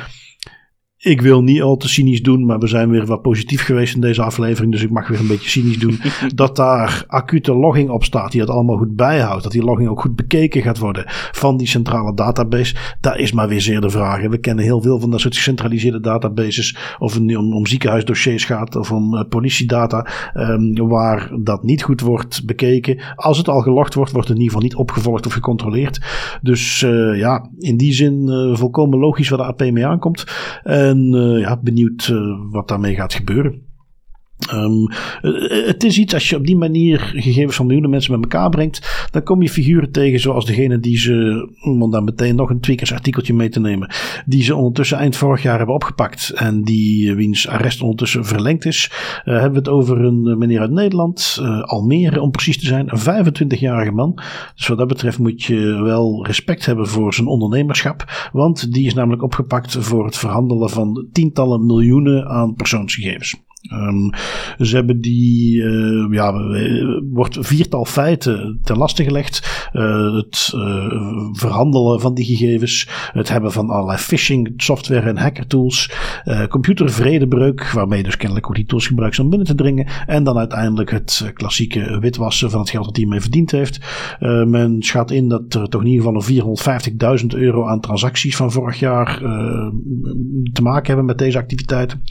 ik wil niet al te cynisch doen, maar we zijn weer wat positief geweest in deze aflevering. Dus ik mag weer een beetje cynisch doen. dat daar acute logging op staat, die het allemaal goed bijhoudt. Dat die logging ook goed bekeken gaat worden van die centrale database. Daar is maar weer zeer de vraag. We kennen heel veel van dat soort gecentraliseerde databases. Of het om, om ziekenhuisdossiers gaat of om uh, politiedata. Um, waar dat niet goed wordt bekeken. Als het al gelogd wordt, wordt het in ieder geval niet opgevolgd of gecontroleerd. Dus uh, ja, in die zin uh, volkomen logisch waar de AP mee aankomt. Uh, ja, benieuwd uh, wat daarmee gaat gebeuren. Um, het is iets, als je op die manier gegevens van miljoenen mensen met elkaar brengt, dan kom je figuren tegen zoals degene die ze, om dan meteen nog een tweakersartikeltje mee te nemen, die ze ondertussen eind vorig jaar hebben opgepakt en die eh, wiens arrest ondertussen verlengd is. Uh, hebben we het over een meneer uit Nederland, uh, Almere om precies te zijn, een 25-jarige man. Dus wat dat betreft moet je wel respect hebben voor zijn ondernemerschap, want die is namelijk opgepakt voor het verhandelen van tientallen miljoenen aan persoonsgegevens. Um, ze hebben die, uh, ja, wordt viertal feiten ten laste gelegd. Uh, het uh, verhandelen van die gegevens, het hebben van allerlei phishing software en hackertools, computervredebreuk, waarmee dus kennelijk ook die tools gebruikt om binnen te dringen. En dan uiteindelijk het klassieke witwassen van het geld dat hij mee verdiend heeft. men schat in dat er toch in ieder geval een 450.000 euro aan transacties van vorig jaar te maken hebben met deze activiteiten.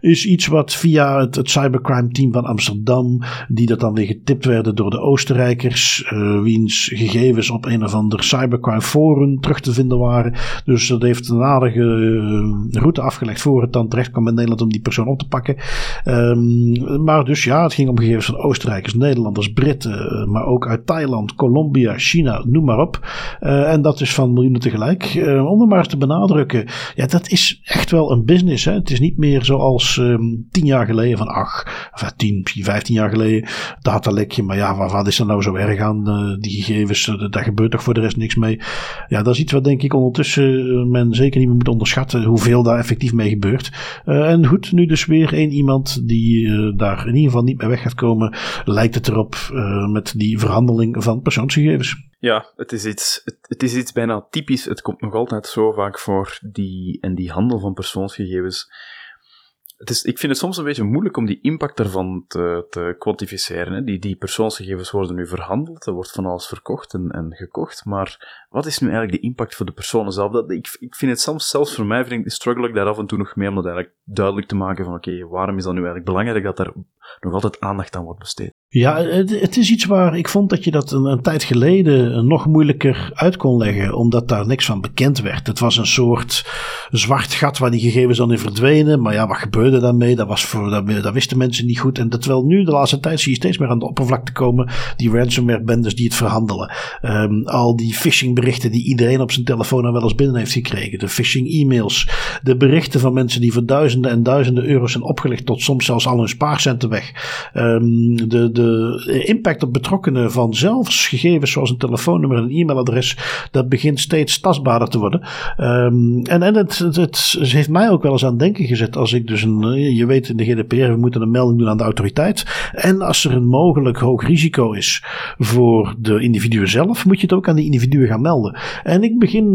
Is iets wat via via het, cybercrime team van Amsterdam, die dat dan weer getipt werden door de Oostenrijkers, uh, wiens gegevens op een of ander cybercrime forum terug te vinden waren. Dus dat heeft een aardige uh, route afgelegd voor het dan terecht kwam in Nederland om die persoon op te pakken. Um, maar dus ja, het ging om gegevens van Oostenrijkers, Nederlanders, Britten, uh, maar ook uit Thailand, Colombia, China, noem maar op. en dat is van miljoenen tegelijk. om er maar te benadrukken, ja, dat is echt wel een business. Hè? Het is niet meer zoals um, tien jaar geleden, van ach, of 10, 15 jaar geleden, datalekje. Maar ja, wat, is er nou zo erg aan? Uh, die gegevens, uh, daar gebeurt toch voor de rest niks mee. Ja, dat is iets wat denk ik ondertussen uh, men zeker niet meer moet onderschatten hoeveel daar effectief mee gebeurt. en goed, nu dus weer één iemand die daar in ieder geval niet meer weg gaat komen, lijkt het erop met die verhandeling van persoonsgegevens. Ja, het is, iets, het, het, is iets bijna typisch. Het komt nog altijd zo vaak voor, die, en die handel van persoonsgegevens het is, ik vind het soms een beetje moeilijk om die impact daarvan te, te kwantificeren. Hè. Die, die persoonsgegevens worden nu verhandeld, er wordt van alles verkocht en, en gekocht, maar wat is nu eigenlijk de impact voor de personen zelf? Dat, ik, ik vind het soms, zelfs voor mij, vind ik, struggle ik daar af en toe nog mee om dat eigenlijk duidelijk te maken van, oké, waarom is dat nu eigenlijk belangrijk dat er nog altijd aandacht aan wordt besteed? Ja, het, is iets waar ik vond dat je dat een, tijd geleden nog moeilijker uit kon leggen, omdat daar niks van bekend werd. Het was een soort zwart gat waar die gegevens dan in verdwenen, maar ja, wat gebeurde daarmee? Dat, was voor, dat, dat wisten mensen niet goed. En terwijl nu de laatste tijd zie je steeds meer aan de oppervlakte komen, die ransomware bendes die het verhandelen. Um, al die phishing berichten die iedereen op zijn telefoon al wel eens binnen heeft gekregen. De phishing e-mails. De berichten van mensen die voor duizenden en duizenden euro's zijn opgelegd tot soms zelfs al hun spaarcenten weg. Um, de, de impact op betrokkenen van zelfs gegevens zoals een telefoonnummer en een e-mailadres. Dat begint steeds tastbaarder te worden. Um, en en het, het, heeft mij ook wel eens aan denken gezet. Als ik dus een, je weet in de GDPR, we moeten een melding doen aan de autoriteit. En als er een mogelijk hoog risico is voor de individuen zelf, moet je het ook aan die individuen gaan melden. En ik begin,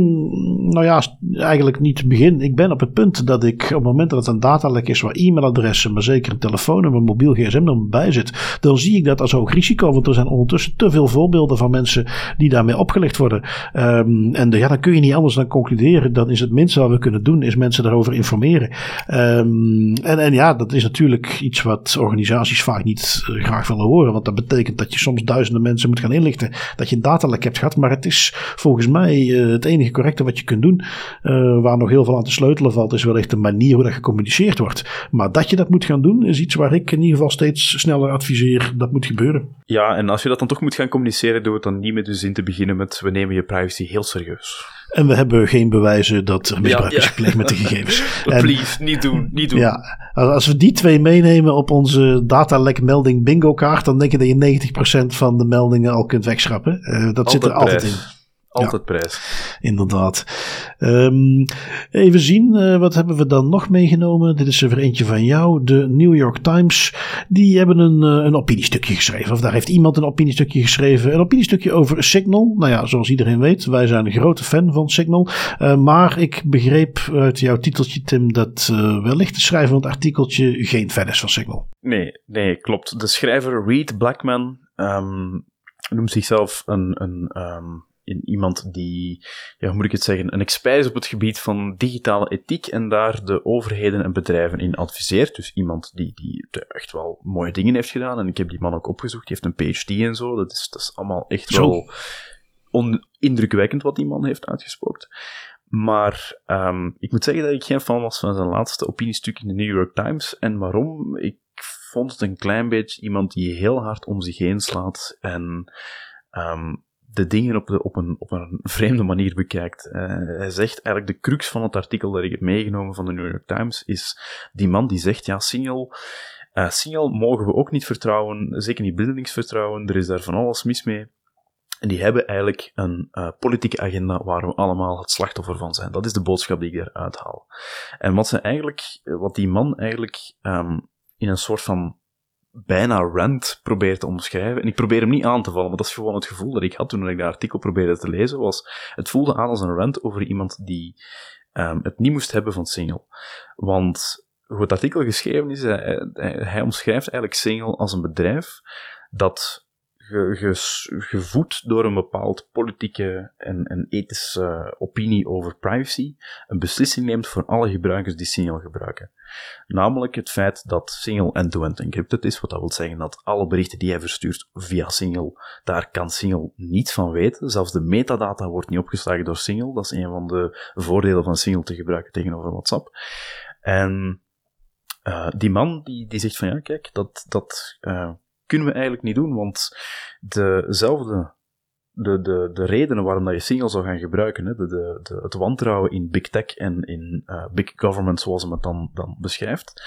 nou ja, eigenlijk niet begin. Ik ben op het punt dat ik op het moment dat het een datalek is waar e-mailadressen, maar zeker een telefoonnummer, een mobiel gsm-nummer bij zit, dan zie ik dat als hoog risico. Want er zijn ondertussen te veel voorbeelden van mensen die daarmee opgelegd worden. Um, en de, ja, dan kun je niet anders dan concluderen. Dan is het minste wat we kunnen doen, is mensen daarover informeren. Um, en, en ja, dat is natuurlijk iets wat organisaties vaak niet uh, graag willen horen. Want dat betekent dat je soms duizenden mensen moet gaan inlichten dat je een datalek hebt gehad. Maar het is volgens mij uh, het enige correcte wat je kunt doen, uh, waar nog heel veel aan te sleutelen valt, is wellicht de manier hoe dat gecommuniceerd wordt. Maar dat je dat moet gaan doen, is iets waar ik in ieder geval steeds sneller adviseer dat moet gebeuren. Ja, en als je dat dan toch moet gaan communiceren, doe het dan niet met de zin te beginnen met we nemen je privacy heel serieus. En we hebben geen bewijzen dat er misbruik is gepleegd met de gegevens. Please, niet doen, niet doen. Ja, als we die twee meenemen op onze datalek melding bingo kaart, dan denk ik dat je 90% van de meldingen al kunt wegschrappen. Uh, dat zit er altijd in. Altijd prijs. Inderdaad. Um, even zien, uh, wat hebben we dan nog meegenomen? Dit is er eentje van jou. De New York Times. Die hebben een, uh, een opiniestukje geschreven. Of daar heeft iemand een opiniestukje geschreven. Een opiniestukje over Signal. Nou ja, zoals iedereen weet, wij zijn een grote fan van Signal. Uh, maar ik begreep uit jouw titeltje, Tim, dat wellicht de schrijver van het artikeltje geen fan is van Signal. Nee, nee, klopt. De schrijver Reed Blackman um, noemt zichzelf een. een um in iemand die, ja, hoe moet ik het zeggen, een expert is op het gebied van digitale ethiek en daar de overheden en bedrijven in adviseert. Dus iemand die, die echt wel mooie dingen heeft gedaan. En ik heb die man ook opgezocht, die heeft een PhD en zo. Dat is, dat is allemaal echt wel indrukwekkend wat die man heeft uitgesproken. Maar um, ik moet zeggen dat ik geen fan was van zijn laatste opiniestuk in de New York Times. En waarom? Ik vond het een klein beetje iemand die heel hard om zich heen slaat en um, de dingen op, de, op, een, op een vreemde manier bekijkt. Uh, hij zegt eigenlijk de crux van het artikel dat ik heb meegenomen van de New York Times is die man die zegt, ja, Signal, uh, Signal mogen we ook niet vertrouwen, zeker niet blindelings vertrouwen, er is daar van alles mis mee. En die hebben eigenlijk een uh, politieke agenda waar we allemaal het slachtoffer van zijn. Dat is de boodschap die ik eruit haal. En wat, ze eigenlijk, wat die man eigenlijk um, in een soort van bijna rant probeert te omschrijven. En ik probeer hem niet aan te vallen, maar dat is gewoon het gevoel dat ik had toen ik dat artikel probeerde te lezen. Was, het voelde aan als een rant over iemand die um, het niet moest hebben van single. Want hoe het artikel geschreven is, hij, hij omschrijft eigenlijk single als een bedrijf dat gevoed door een bepaald politieke en, en ethische opinie over privacy, een beslissing neemt voor alle gebruikers die Signal gebruiken. Namelijk het feit dat Signal end-to-end encrypted is, wat dat wil zeggen dat alle berichten die hij verstuurt via Signal, daar kan Signal niets van weten. Zelfs de metadata wordt niet opgeslagen door Signal. Dat is een van de voordelen van Signal te gebruiken tegenover WhatsApp. En uh, die man die, die zegt van ja, kijk, dat, dat uh, kunnen we eigenlijk niet doen, want dezelfde, de, de, de redenen waarom dat je Signal zou gaan gebruiken, hè, de, de, de, het wantrouwen in big tech en in uh, big government, zoals hem het dan, dan beschrijft,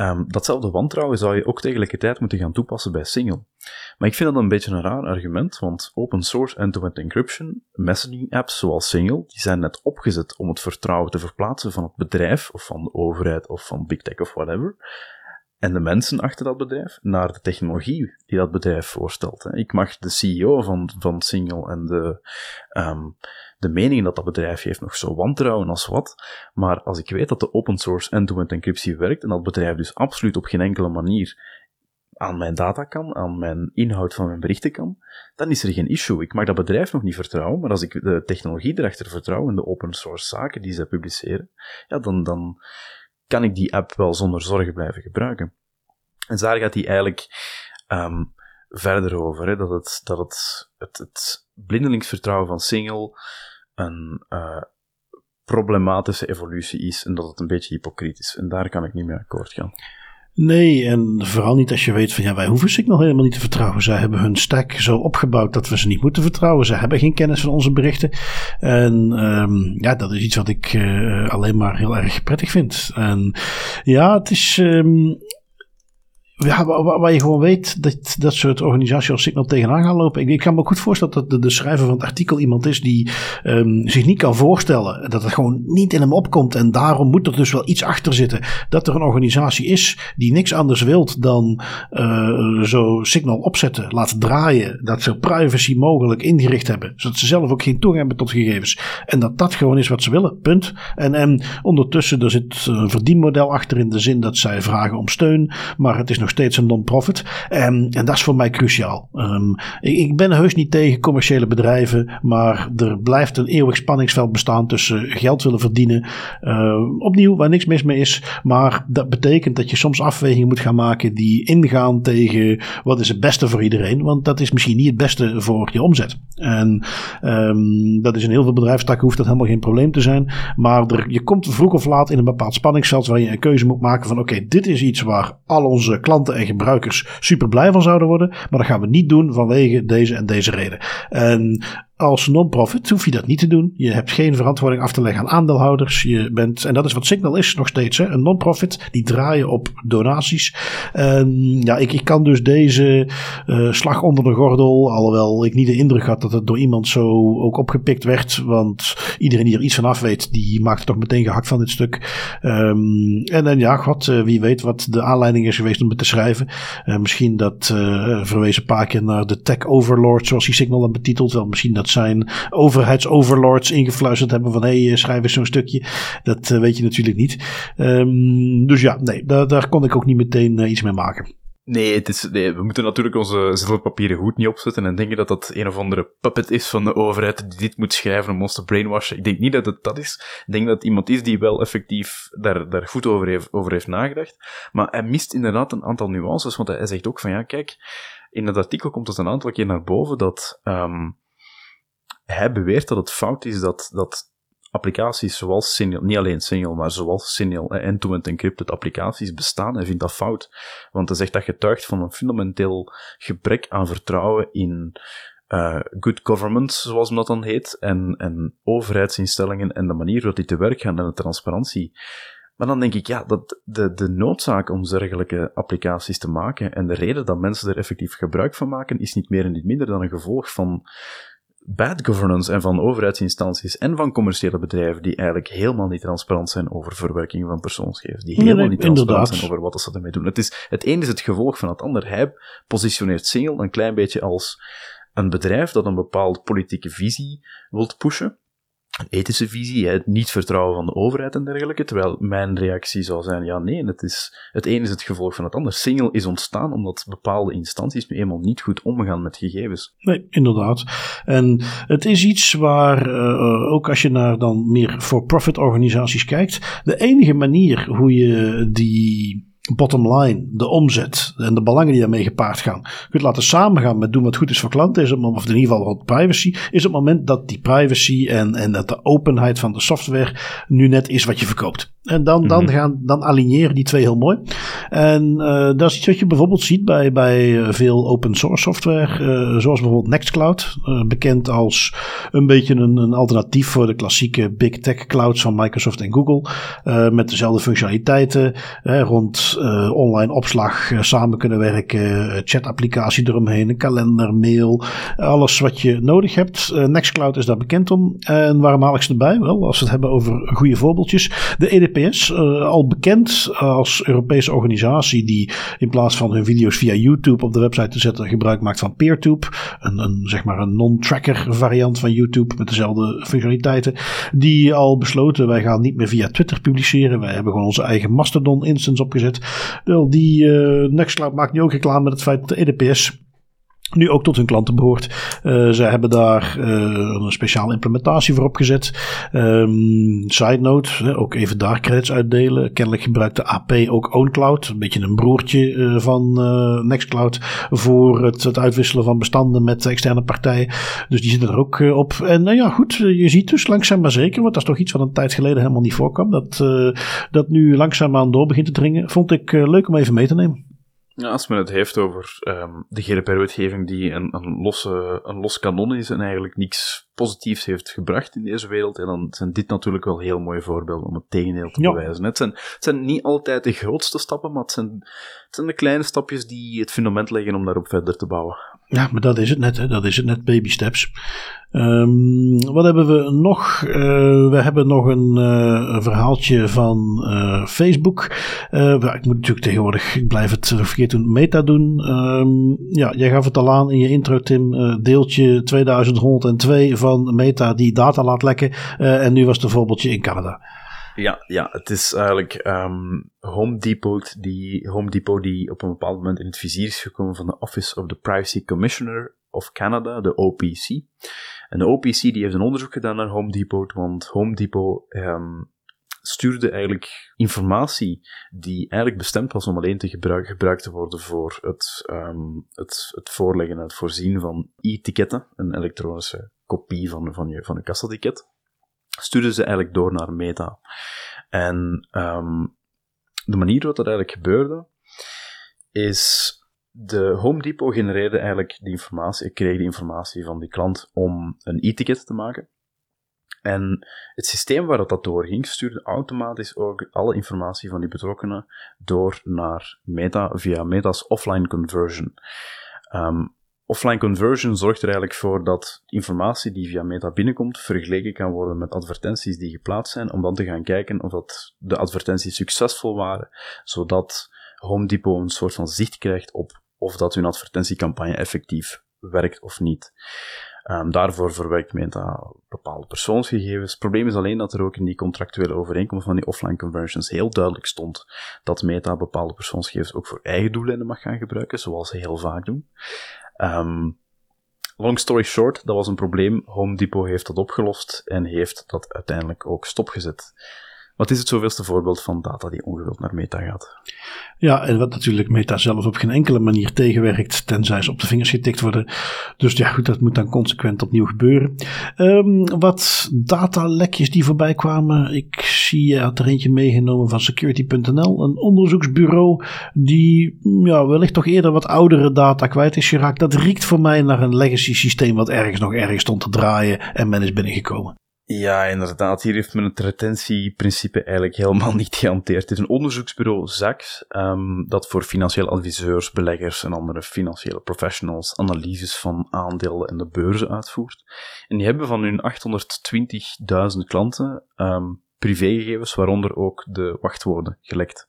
um, datzelfde wantrouwen zou je ook tegelijkertijd moeten gaan toepassen bij Signal. Maar ik vind dat een beetje een raar argument, want open source end-to-end encryption, messaging apps zoals Signal, die zijn net opgezet om het vertrouwen te verplaatsen van het bedrijf, of van de overheid, of van big tech, of whatever, en de mensen achter dat bedrijf naar de technologie die dat bedrijf voorstelt. Ik mag de CEO van, van Signal en de, um, de meningen dat dat bedrijf heeft nog zo wantrouwen als wat, maar als ik weet dat de open source end-to-end encryptie werkt en dat bedrijf dus absoluut op geen enkele manier aan mijn data kan, aan mijn inhoud van mijn berichten kan, dan is er geen issue. Ik mag dat bedrijf nog niet vertrouwen, maar als ik de technologie erachter vertrouw en de open source zaken die ze publiceren, ja, dan, dan kan ik die app wel zonder zorgen blijven gebruiken. En daar gaat hij eigenlijk um, verder over, hè, dat, het, dat het, het, het van Single een uh, problematische evolutie is en dat het een beetje hypocriet is. En daar kan ik niet mee akkoord gaan. Nee, en vooral niet als je weet van ja, wij hoeven Signal helemaal niet te vertrouwen. Zij hebben hun stack zo opgebouwd dat we ze niet moeten vertrouwen. Ze hebben geen kennis van onze berichten. En um, ja, dat is iets wat ik uh, alleen maar heel erg prettig vind. En ja, het is. Um, ja, waar, je gewoon weet dat dat soort organisaties als Signal tegenaan gaan lopen. Ik, ik kan me goed voorstellen dat de, schrijver van het artikel iemand is die um, zich niet kan voorstellen dat het gewoon niet in hem opkomt. En daarom moet er dus wel iets achter zitten. Dat er een organisatie is die niks anders wilt dan uh, zo Signal opzetten, laten draaien. Dat ze privacy mogelijk ingericht hebben. Zodat ze zelf ook geen toegang hebben tot gegevens. En dat dat gewoon is wat ze willen. Punt. En, en ondertussen, er zit een verdienmodel achter in de zin dat zij vragen om steun. Maar het is nog steeds een non-profit. Um, en dat is voor mij cruciaal. Um, ik, ben heus niet tegen commerciële bedrijven, maar er blijft een eeuwig spanningsveld bestaan tussen geld willen verdienen. Uh, opnieuw, waar niks mis mee is. Maar dat betekent dat je soms afwegingen moet gaan maken die ingaan tegen wat is het beste voor iedereen. Want dat is misschien niet het beste voor je omzet. En um, dat is in heel veel bedrijfstakken hoeft dat helemaal geen probleem te zijn. Maar er, je komt vroeg of laat in een bepaald spanningsveld waar je een keuze moet maken van oké, dit is iets waar al onze klanten klanten en gebruikers super blij van zouden worden. Maar dat gaan we niet doen vanwege deze en deze reden. En als non-profit hoef je dat niet te doen. Je hebt geen verantwoording af te leggen aan aandeelhouders. Je bent, en dat is wat Signal is nog steeds. Hè? Een non-profit. Die draaien op donaties. En ja, ik, ik kan dus deze uh, slag onder de gordel. Alhoewel ik niet de indruk had dat het door iemand zo ook opgepikt werd. Want iedereen die er iets van af weet, die maakt toch meteen gehakt van dit stuk. Um, en dan ja, god, uh, wie weet wat de aanleiding is geweest om het te schrijven. Uh, misschien dat verwezen een paar keer naar de tech overlord, zoals die Signal dan betitelt. Wel, misschien dat zijn overheidsoverlords ingefluisterd hebben van hé, hey, eh, schrijf eens zo'n stukje. Dat uh, weet je natuurlijk niet. Um, dus ja, nee, daar, daar kon ik ook niet meteen uh, iets mee maken. Nee, het is, nee, we moeten natuurlijk onze zilverpapieren goed niet opzetten en denken dat dat een of andere puppet is van de overheid die dit moet schrijven om ons te brainwashen. Ik denk niet dat het dat is. Ik denk dat het iemand is die wel effectief daar, daar goed over heeft, over heeft nagedacht. Maar hij mist inderdaad een aantal nuances, want hij zegt ook van ja, kijk, in het artikel komt het een aantal keer naar boven dat um, hij beweert dat het fout is dat, dat applicaties zoals Signal, niet alleen Signal, maar zoals Signal en end-to-end encrypted applicaties bestaan, hij vindt dat fout. Want hij zegt dat getuigt van een fundamenteel gebrek aan vertrouwen in uh, good government, zoals dat dan heet, en, en overheidsinstellingen en de manier waarop die te werk gaan en de transparantie. Maar dan denk ik, ja, dat de, de noodzaak om dergelijke applicaties te maken en de reden dat mensen er effectief gebruik van maken, is niet meer en niet minder dan een gevolg van bad governance en van overheidsinstanties en van commerciële bedrijven die eigenlijk helemaal niet transparant zijn over verwerking van persoonsgegevens, die helemaal niet transparant zijn over wat ze ermee doen. Het, is, het een is het gevolg van het ander. Hij positioneert Single een klein beetje als een bedrijf dat een bepaalde politieke visie wilt pushen, ethische visie, het niet vertrouwen van de overheid en dergelijke, terwijl mijn reactie zou zijn, ja nee, het, is, het een is het gevolg van het ander. Single is ontstaan omdat bepaalde instanties nu eenmaal niet goed omgaan met gegevens. Nee, inderdaad. En het is iets waar, uh, ook als je naar dan meer for-profit organisaties kijkt, de enige manier hoe je die bottom line, de omzet en de belangen die daarmee gepaard gaan, kunt laten samengaan met doen wat goed is voor klanten, is het, of in ieder geval wat privacy, is het moment dat die privacy en, en dat de openheid van de software nu net is wat je verkoopt. En dan, dan, mhm. gaan, dan aligneren die twee heel mooi. En uh, dat is iets wat je bijvoorbeeld ziet bij, bij eh, veel open source software, uh, zoals bijvoorbeeld Nextcloud, uh, bekend als een beetje een, een, alternatief voor de klassieke big tech clouds van Microsoft en Google, met dezelfde functionaliteiten rond online opslag, samen kunnen werken, chatapplicatie eromheen, een kalender, mail, alles wat je nodig hebt. Nextcloud is daar bekend om. En waarom haal ik ze erbij? Wel, als we het hebben over goede voorbeeldjes. De EDP Uh, eh, al bekend als Europese organisatie die in plaats van hun video's via YouTube op de website te zetten gebruik maakt van PeerTube. Een, een, zeg maar een non-tracker variant van YouTube met dezelfde functionaliteiten. Die al besloten, wij gaan niet meer via Twitter publiceren. Wij hebben gewoon onze eigen Mastodon instance opgezet. Wel, die uh, Nextcloud maakt nu ook reclame met het feit dat de EDPS nu ook tot hun klanten behoort. Uh, zij hebben daar uh, een speciale implementatie voor opgezet. Um, side note, ook even daar credits uitdelen. Kennelijk gebruikt de AP ook OwnCloud, een beetje een broertje uh, van Nextcloud, voor het, het, uitwisselen van bestanden met externe partijen. Dus die zitten er ook op. En nou ja, goed, je ziet dus langzaam maar zeker, want dat is toch iets wat een tijd geleden helemaal niet voorkwam, dat, dat nu langzaamaan door begint te dringen. Vond ik leuk om even mee te nemen. Ja, als men het heeft over um, de GDPR-wetgeving die een, een, losse, een los kanon is en eigenlijk niks positiefs heeft gebracht in deze wereld, en dan zijn dit natuurlijk wel heel mooie voorbeelden om het tegendeel te bewijzen. Het zijn, het zijn niet altijd de grootste stappen, maar het zijn, het zijn de kleine stapjes die het fundament leggen om daarop verder te bouwen. Ja, maar dat is het net, hè? dat is het net, baby steps. Um, wat hebben we nog? Uh, we hebben nog een, uh, verhaaltje van uh, Facebook. ik moet natuurlijk tegenwoordig, ik blijf het vergeten doen, meta doen. Um, ja, jij gaf het al aan in je intro, Tim. deeltje 2102 van meta die data laat lekken. en nu was het een voorbeeldje in Canada. Ja, ja, het is eigenlijk um, Home Depot die, Home Depot die op een bepaald moment in het vizier is gekomen van de Office of the Privacy Commissioner of Canada, de OPC. En de OPC die heeft een onderzoek gedaan naar Home Depot, want Home Depot um, stuurde eigenlijk informatie die eigenlijk bestemd was om alleen te gebruik, gebruikt te worden voor het, um, het, het voorleggen en het voorzien van e-ticketten, een elektronische kopie van, van je, van je kassaticket stuurden ze eigenlijk door naar Meta. En um, de manier waarop dat eigenlijk gebeurde, is de Home Depot genereerde eigenlijk die informatie, ik kreeg die informatie van die klant om een e-ticket te maken. En het systeem waar dat doorging, stuurde automatisch ook alle informatie van die betrokkenen door naar Meta via Meta's offline conversion. Um, offline conversion zorgt er eigenlijk voor dat informatie die via Meta binnenkomt vergeleken kan worden met advertenties die geplaatst zijn, om dan te gaan kijken of dat de advertenties succesvol waren, zodat Home Depot een soort van zicht krijgt op of dat hun advertentiecampagne effectief werkt of niet. Um, daarvoor verwerkt Meta bepaalde persoonsgegevens. Het probleem is alleen dat er ook in die contractuele overeenkomst van die offline conversions heel duidelijk stond dat Meta bepaalde persoonsgegevens ook voor eigen doeleinden mag gaan gebruiken, zoals ze heel vaak doen. Um, long story short, dat was een probleem. Home Depot heeft dat opgelost en heeft dat uiteindelijk ook stopgezet. Wat is het zoveelste voorbeeld van data die ongewild naar Meta gaat? Ja, en wat natuurlijk Meta zelf op geen enkele manier tegenwerkt, tenzij ze op de vingers getikt worden. Dus ja, goed, dat moet dan consequent opnieuw gebeuren. Um, wat datalekjes die voorbij kwamen. Ik zie, je had er eentje meegenomen van security.nl, een onderzoeksbureau die ja, wellicht toch eerder wat oudere data kwijt is geraakt. Dat riekt voor mij naar een legacy systeem wat ergens nog ergens stond te draaien en men is binnengekomen. Ja, inderdaad. Hier heeft men het retentieprincipe eigenlijk helemaal niet gehanteerd. Het is een onderzoeksbureau, ZAX, um, dat voor financiële adviseurs, beleggers en andere financiële professionals analyses van aandelen en de beurzen uitvoert. En die hebben van hun 820.000 klanten um, privégegevens, waaronder ook de wachtwoorden, gelekt.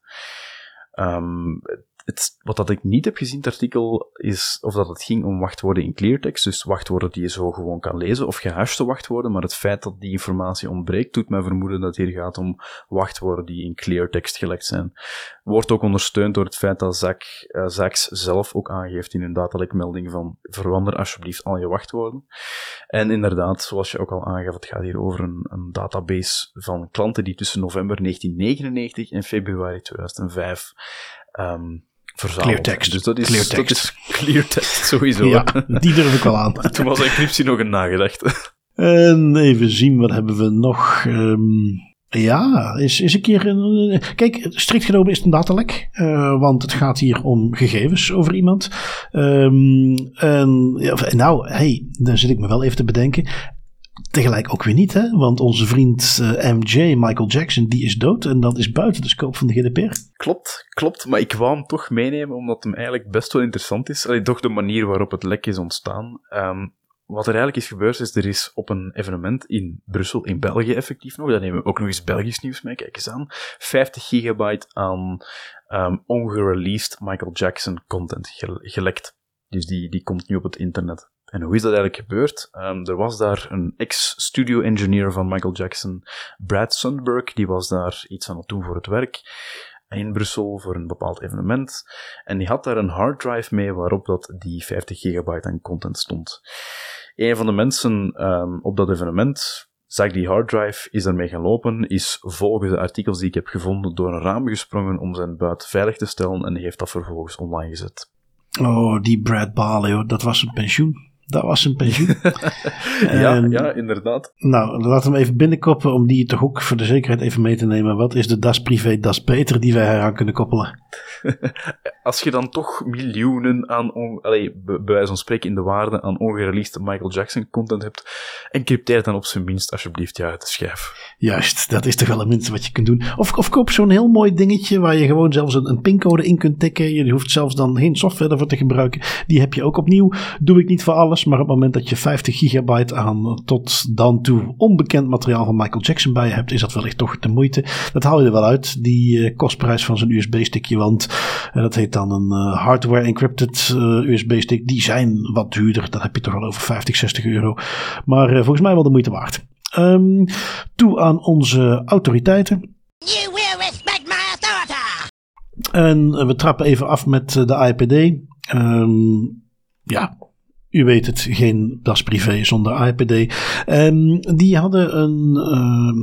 Um, het, wat dat ik niet heb gezien, het artikel, is of dat het ging om wachtwoorden in cleartext, dus wachtwoorden die je zo gewoon kan lezen, of gehashte wachtwoorden, maar het feit dat die informatie ontbreekt, doet mij vermoeden dat het hier gaat om wachtwoorden die in cleartext gelekt zijn. Wordt ook ondersteund door het feit dat Zak, uh, Zaks zelf ook aangeeft in hun datalekmelding van verander alsjeblieft al je wachtwoorden. En inderdaad, zoals je ook al aangaf, het gaat hier over een, een database van klanten die tussen november 1999 en februari 2005 um, verzameld. Cleartext. Dus dat is cleartext. cleartext sowieso. Ja, die durf ik wel aan. Toen was encryptie nog een nagedachte. En even zien, wat hebben we nog? Um, ja, is, is een keer. Een, kijk, strikt genomen is het een datalek. Uh, want het gaat hier om gegevens over iemand. Um, en, nou, hey, dan zit ik me wel even te bedenken. Tegelijk ook weer niet, hè? want onze vriend uh, MJ, Michael Jackson, die is dood en dat is buiten de scope van de GDPR. Klopt, klopt, maar ik wou hem toch meenemen omdat hem eigenlijk best wel interessant is. Allee, toch de manier waarop het lek is ontstaan. Um, wat er eigenlijk is gebeurd is, er is op een evenement in Brussel, in België effectief nog, daar nemen we ook nog eens Belgisch nieuws mee, kijk eens aan, 50 gigabyte aan um, ongereleased Michael Jackson content gelekt. Dus die, die komt nu op het internet. En hoe is dat eigenlijk gebeurd? Um, er was daar een ex-studio engineer van Michael Jackson, Brad Sundberg, die was daar iets aan het doen voor het werk in Brussel voor een bepaald evenement. En die had daar een harddrive mee waarop dat die 50 gigabyte aan content stond. Een van de mensen um, op dat evenement zag die harddrive, is daarmee gaan lopen, is volgens de artikels die ik heb gevonden door een raam gesprongen om zijn buit veilig te stellen en heeft dat vervolgens online gezet. Oh, die Brad Barley, dat was een pensioen. Dat was een pensioen. ja, ja, inderdaad. Nou, laten we hem even binnenkoppen om die toch ook voor de zekerheid even mee te nemen. Wat is de Das Privé, Das Peter die wij eraan kunnen koppelen? Als je dan toch miljoenen aan, on, allee, bij wijze van spreken in de waarde aan ongereleased Michael Jackson content hebt, encrypteer dan op zijn minst alsjeblieft ja uit de schijf. Juist, dat is toch wel het minste wat je kunt doen. Of, of koop zo'n heel mooi dingetje waar je gewoon zelfs een, een pincode in kunt tikken. Je hoeft zelfs dan geen software ervoor te gebruiken. Die heb je ook opnieuw. Doe ik niet voor alles, maar op het moment dat je 50 gigabyte aan tot dan toe onbekend materiaal van Michael Jackson bij je hebt, is dat wellicht toch de moeite. Dat haal je er wel uit, die uh, kostprijs van zo'n USB-stickje, want uh, dat heet dan een hardware encrypted USB-stick. Die zijn wat duurder, dat heb je toch al over 50, 60 euro. Maar volgens mij wel de moeite waard. Um, toe aan onze autoriteiten. You will respect my authority. En we trappen even af met de IPD. Um, ja, u weet het, geen das privé zonder IPD. Um, die hadden een,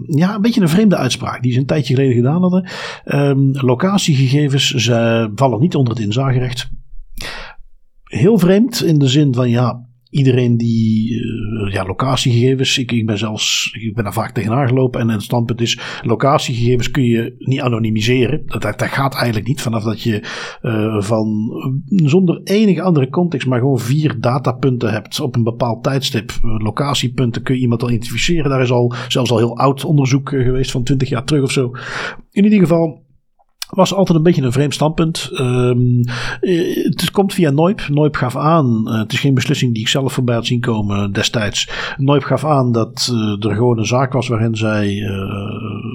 uh, ja, een beetje een vreemde uitspraak die ze een tijdje geleden gedaan hadden. Um, locatiegegevens ze vallen niet onder het inzagerecht. Heel vreemd in de zin van ja, iedereen die uh, ja, locatiegegevens, ik, ik ben zelfs, ik ben daar vaak tegenaan gelopen en het standpunt is, locatiegegevens kun je niet anonimiseren. Dat, dat, gaat eigenlijk niet vanaf dat je uh, van zonder enige andere context maar gewoon vier datapunten hebt op een bepaald tijdstip. Locatiepunten kun je iemand al identificeren. Daar is al zelfs al heel oud onderzoek geweest van 20 jaar terug of zo. In ieder geval, was altijd een beetje een vreemd standpunt. Um, het komt via Noip. Noip gaf aan, uh, het is geen beslissing die ik zelf voorbij had zien komen destijds. Noip gaf aan dat uh, er gewoon een zaak was waarin zij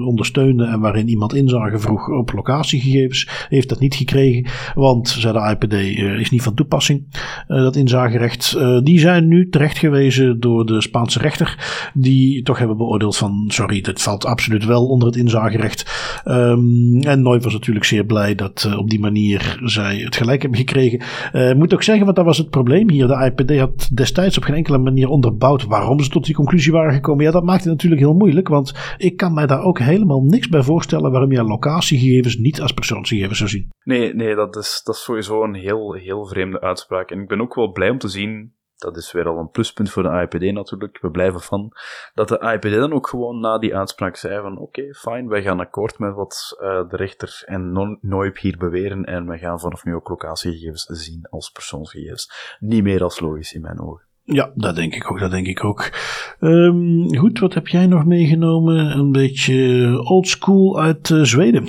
ondersteunden en waarin iemand inzage vroeg op locatiegegevens. Heeft dat niet gekregen, want, zei de IPD, is niet van toepassing. dat inzagerecht. die zijn nu terechtgewezen door de Spaanse rechter, die toch hebben beoordeeld van, sorry, dit valt absoluut wel onder het inzagerecht. Um, en Noip was het natuurlijk zeer blij dat uh, op die manier zij het gelijk hebben gekregen. Uh, moet ook zeggen, want dat was het probleem hier. De IPD had destijds op geen enkele manier onderbouwd waarom ze tot die conclusie waren gekomen. Ja, dat maakt het natuurlijk heel moeilijk, want ik kan mij daar ook helemaal niks bij voorstellen waarom je locatiegegevens niet als persoonsgegevens zou zien. Nee, nee dat, is, dat is sowieso een heel, heel vreemde uitspraak. En ik ben ook wel blij om te zien dat is weer al een pluspunt voor de IPD natuurlijk. We blijven van dat de IPD dan ook gewoon na die uitspraak zei van oké, okay, fijn, wij gaan akkoord met wat uh, de rechter en non Noip hier beweren en we gaan vanaf nu ook locatiegegevens zien als persoonsgegevens. Niet meer als logisch in mijn ogen. Ja, dat denk ik ook, dat denk ik ook. Um, goed, wat heb jij nog meegenomen? Een beetje old school uit uh, Zweden.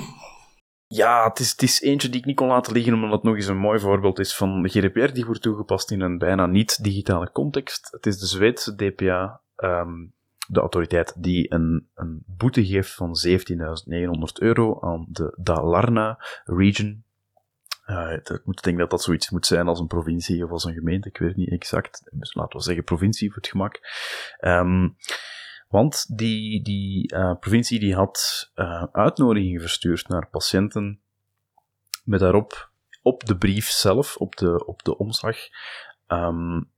Ja, het is, het is eentje die ik niet kon laten liggen, omdat het nog eens een mooi voorbeeld is van de GDPR die wordt toegepast in een bijna niet-digitale context. Het is de Zweedse DPA, um, de autoriteit, die een, een boete geeft van 17.900 euro aan de Dalarna region. Uh, ik moet denken dat dat zoiets moet zijn als een provincie of als een gemeente, ik weet niet exact. Dus laten we zeggen provincie voor het gemak. Um, want die, die uh, provincie die had uh, uitnodigingen verstuurd naar patiënten met daarop op de brief zelf, op de, op de omslag, um,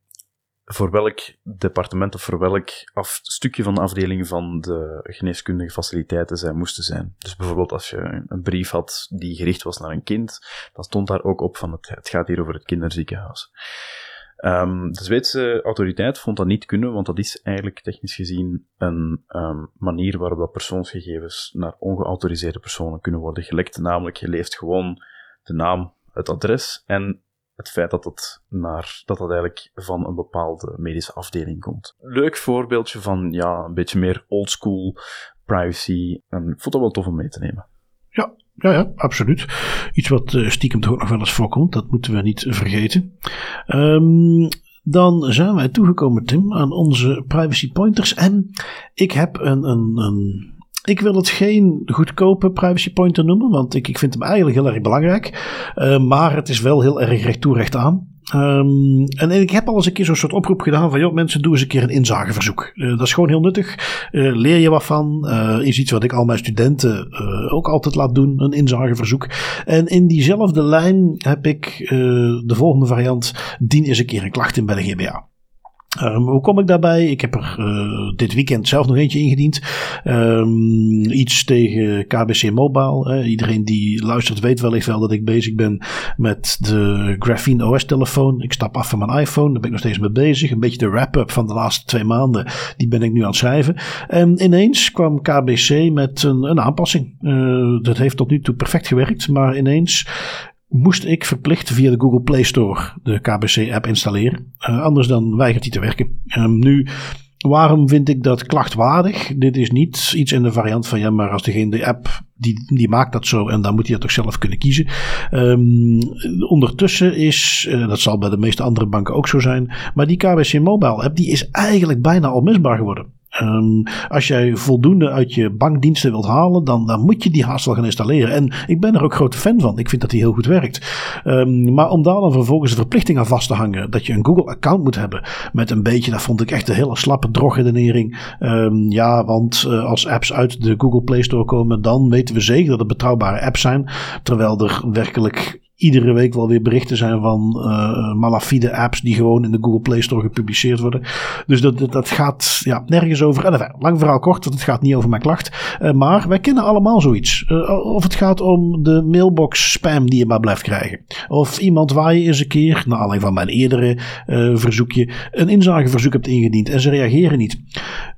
voor welk departement of voor welk af, stukje van de afdeling van de geneeskundige faciliteiten zij moesten zijn. Dus bijvoorbeeld als je een brief had die gericht was naar een kind, dan stond daar ook op van het, het gaat hier over het kinderziekenhuis. Um, de Zweedse autoriteit vond dat niet kunnen, want dat is eigenlijk technisch gezien een um, manier waarop dat persoonsgegevens naar ongeautoriseerde personen kunnen worden gelekt. Namelijk, je leeft gewoon de naam, het adres en het feit dat het, naar, dat dat eigenlijk van een bepaalde medische afdeling komt. Leuk voorbeeldje van ja, een beetje meer oldschool privacy. En ik vond dat wel tof om mee te nemen. Ja, ja, ja, absoluut. Iets wat uh, stiekem toch nog wel eens voorkomt, dat moeten we niet vergeten. Um, dan zijn wij toegekomen, Tim, aan onze privacy pointers. En ik heb een, een, een ik wil het geen goedkope privacy pointer noemen, want ik, ik vind hem eigenlijk heel erg belangrijk. Uh, maar het is wel heel erg recht toe recht aan. Um, en ik heb al eens een keer zo'n soort oproep gedaan van, joh, mensen, doe eens een keer een inzageverzoek. Uh, dat is gewoon heel nuttig. Uh, leer je wat van. Uh, is iets wat ik al mijn studenten ook altijd laat doen, een inzageverzoek. En in diezelfde lijn heb ik de volgende variant, dien eens een keer een klacht in bij de GBA. Um, hoe kom ik daarbij? Ik heb er uh, dit weekend zelf nog eentje ingediend. Um, iets tegen KBC Mobile. iedereen die luistert weet wellicht wel dat ik bezig ben met de Graphene OS telefoon. Ik stap af van mijn iPhone, daar ben ik nog steeds mee bezig. Een beetje de wrap-up van de laatste twee maanden, die ben ik nu aan het schrijven. En ineens kwam KBC met een, een aanpassing. Uh, dat heeft tot nu toe perfect gewerkt, maar ineens moest ik verplicht via de Google Play Store de KBC-app installeren. Uh, anders dan weigert die te werken. Um, nu, waarom vind ik dat klachtwaardig? Dit is niet iets in de variant van ja, maar als degene de app die, die maakt dat zo en dan moet hij dat toch zelf kunnen kiezen. Um, ondertussen is, uh, dat zal bij de meeste andere banken ook zo zijn, maar die KBC Mobile app die is eigenlijk bijna onmisbaar geworden. Um, als jij voldoende uit je bankdiensten wilt halen, dan, dan moet je die haast gaan installeren. En ik ben er ook grote fan van. Ik vind dat die heel goed werkt. Um, maar om daar dan vervolgens een verplichting aan vast te hangen, dat je een Google-account moet hebben, met een beetje, dat vond ik echt een hele slappe drogredenering. Um, ja, want uh, als apps uit de Google Play Store komen, dan weten we zeker dat het betrouwbare apps zijn. Terwijl er werkelijk iedere week wel weer berichten zijn van uh, malafide apps die gewoon in de Google Play Store gepubliceerd worden. Dus dat, dat, gaat ja, nergens over. En enfin, lang verhaal kort, want het gaat niet over mijn klacht. Uh, maar wij kennen allemaal zoiets. Uh, of het gaat om de mailbox spam die je maar blijft krijgen. Of iemand waar je eens een keer, naar aanleiding van mijn eerdere verzoekje, een inzageverzoek hebt ingediend en ze reageren niet.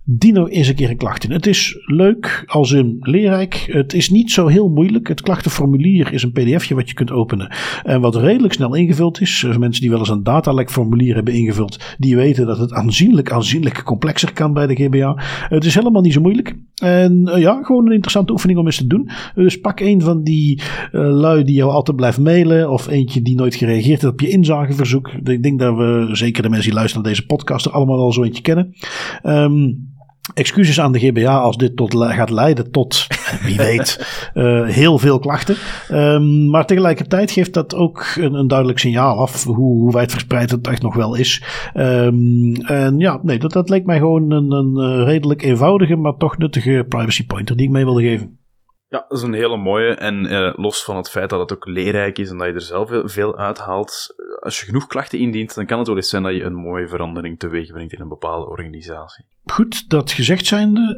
Dino eens een keer een klacht in. Het is leuk als een leerrijk. Het is niet zo heel moeilijk. Het klachtenformulier is een pdfje wat je kunt openen. En wat redelijk snel ingevuld is. Mensen die wel eens een datalekformulier hebben ingevuld. Die weten dat het aanzienlijk, aanzienlijk complexer kan bij de GBA. Het is helemaal niet zo moeilijk. En uh, ja, gewoon een interessante oefening om eens te doen. Dus pak een van die uh, lui die jou altijd blijft mailen. Of eentje die nooit gereageerd heeft op je inzageverzoek. Ik denk dat we, zeker de mensen die luisteren naar deze podcast, er allemaal wel zo eentje kennen. Um, Excuses aan de GBA als dit tot, gaat leiden tot, wie weet, uh, heel veel klachten. Um, maar tegelijkertijd geeft dat ook een, een duidelijk signaal af hoe, hoe wijdverspreid het echt nog wel is. Um, en ja, nee, dat, dat leek mij gewoon een, een redelijk eenvoudige, maar toch nuttige privacy pointer die ik mee wilde geven. Ja, dat is een hele mooie. En eh, los van het feit dat het ook leerrijk is en dat je er zelf veel, veel uithaalt, als je genoeg klachten indient, dan kan het wel eens zijn dat je een mooie verandering teweeg brengt in een bepaalde organisatie. Goed, dat gezegd zijnde,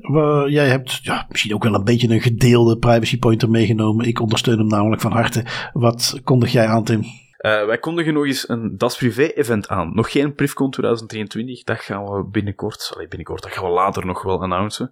jij hebt ja, misschien ook wel een beetje een gedeelde privacy pointer meegenomen. Ik ondersteun hem namelijk van harte. Wat kondig jij aan, Tim? Uh, wij kondigen nog eens een Das Privé-event aan. Nog geen Privcon 2023, dat gaan we binnenkort, allee, binnenkort, dat gaan we later nog wel announcen.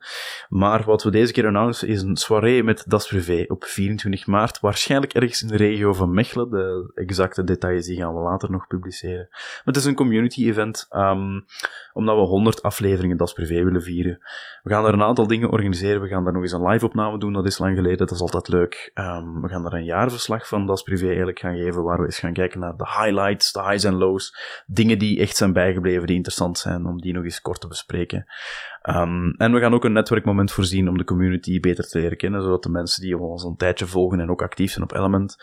Maar wat we deze keer announcen is een soirée met Das Privé op 24 maart, waarschijnlijk ergens in de regio van Mechelen. De exacte details die gaan we later nog publiceren. Maar het is een community-event, um, omdat we 100 afleveringen Das Privé willen vieren. We gaan er een aantal dingen organiseren. We gaan daar nog eens een live-opname doen, dat is lang geleden, dat is altijd leuk. Um, we gaan daar een jaarverslag van Das Privé eigenlijk gaan geven, waar we eens gaan kijken naar de highlights, de highs en lows, dingen die echt zijn bijgebleven, die interessant zijn, om die nog eens kort te bespreken. Um, en we gaan ook een netwerkmoment voorzien om de community beter te leren kennen, zodat de mensen die ons een tijdje volgen en ook actief zijn op Element,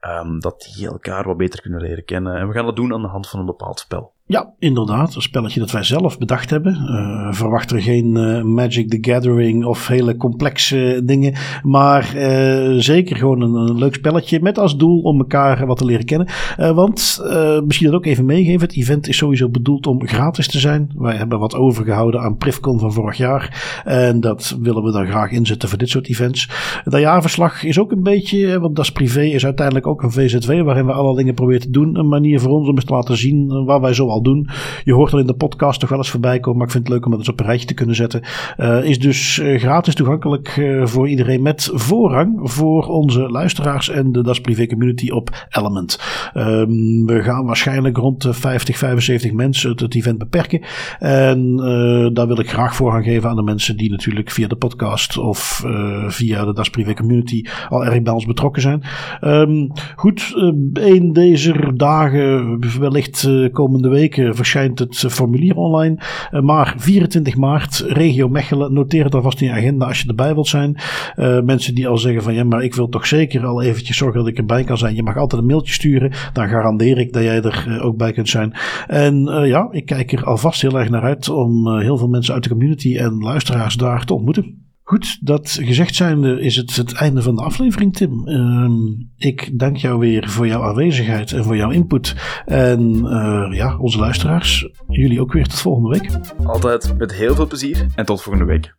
um, dat die elkaar wat beter kunnen leren kennen. En we gaan dat doen aan de hand van een bepaald spel. Ja, inderdaad. Een spelletje dat wij zelf bedacht hebben. Uh, verwacht er geen uh, Magic the Gathering of hele complexe dingen. Maar uh, zeker gewoon een, een, leuk spelletje met als doel om elkaar wat te leren kennen. want misschien dat ook even meegeven. Het event is sowieso bedoeld om gratis te zijn. Wij hebben wat overgehouden aan Privcon van vorig jaar. En dat willen we dan graag inzetten voor dit soort events. Dat jaarverslag is ook een beetje, want dat is privé, is uiteindelijk ook een VZW waarin we alle dingen proberen te doen. Een manier voor ons om eens te laten zien waar wij zo doen. Je hoort al in de podcast toch wel eens voorbij komen, maar ik vind het leuk om het eens op een rijtje te kunnen zetten. Uh, is dus uh, gratis toegankelijk uh, voor iedereen met voorrang voor onze luisteraars en de Das Privé Community op Element. Um, we gaan waarschijnlijk rond de 50, 75 mensen het, event beperken. En daar wil ik graag voorrang geven aan de mensen die natuurlijk via de podcast of via de Das Privé Community al erg bij ons betrokken zijn. Um, goed, een deze dagen, wellicht komende verschijnt het formulier online. Uh, maar 24 maart, regio Mechelen, noteer het alvast in je agenda als je erbij wilt zijn. Uh, mensen die al zeggen van ja, maar ik wil toch zeker al eventjes zorgen dat ik erbij kan zijn. Je mag altijd een mailtje sturen, dan garandeer ik dat jij er ook bij kunt zijn. En ja, ik kijk er alvast heel erg naar uit om heel veel mensen uit de community en luisteraars daar te ontmoeten. Goed, dat gezegd zijnde is het het einde van de aflevering, Tim. Uh, ik dank jou weer voor jouw aanwezigheid en voor jouw input. En uh, ja, onze luisteraars, jullie ook weer tot volgende week. Altijd met heel veel plezier en tot volgende week.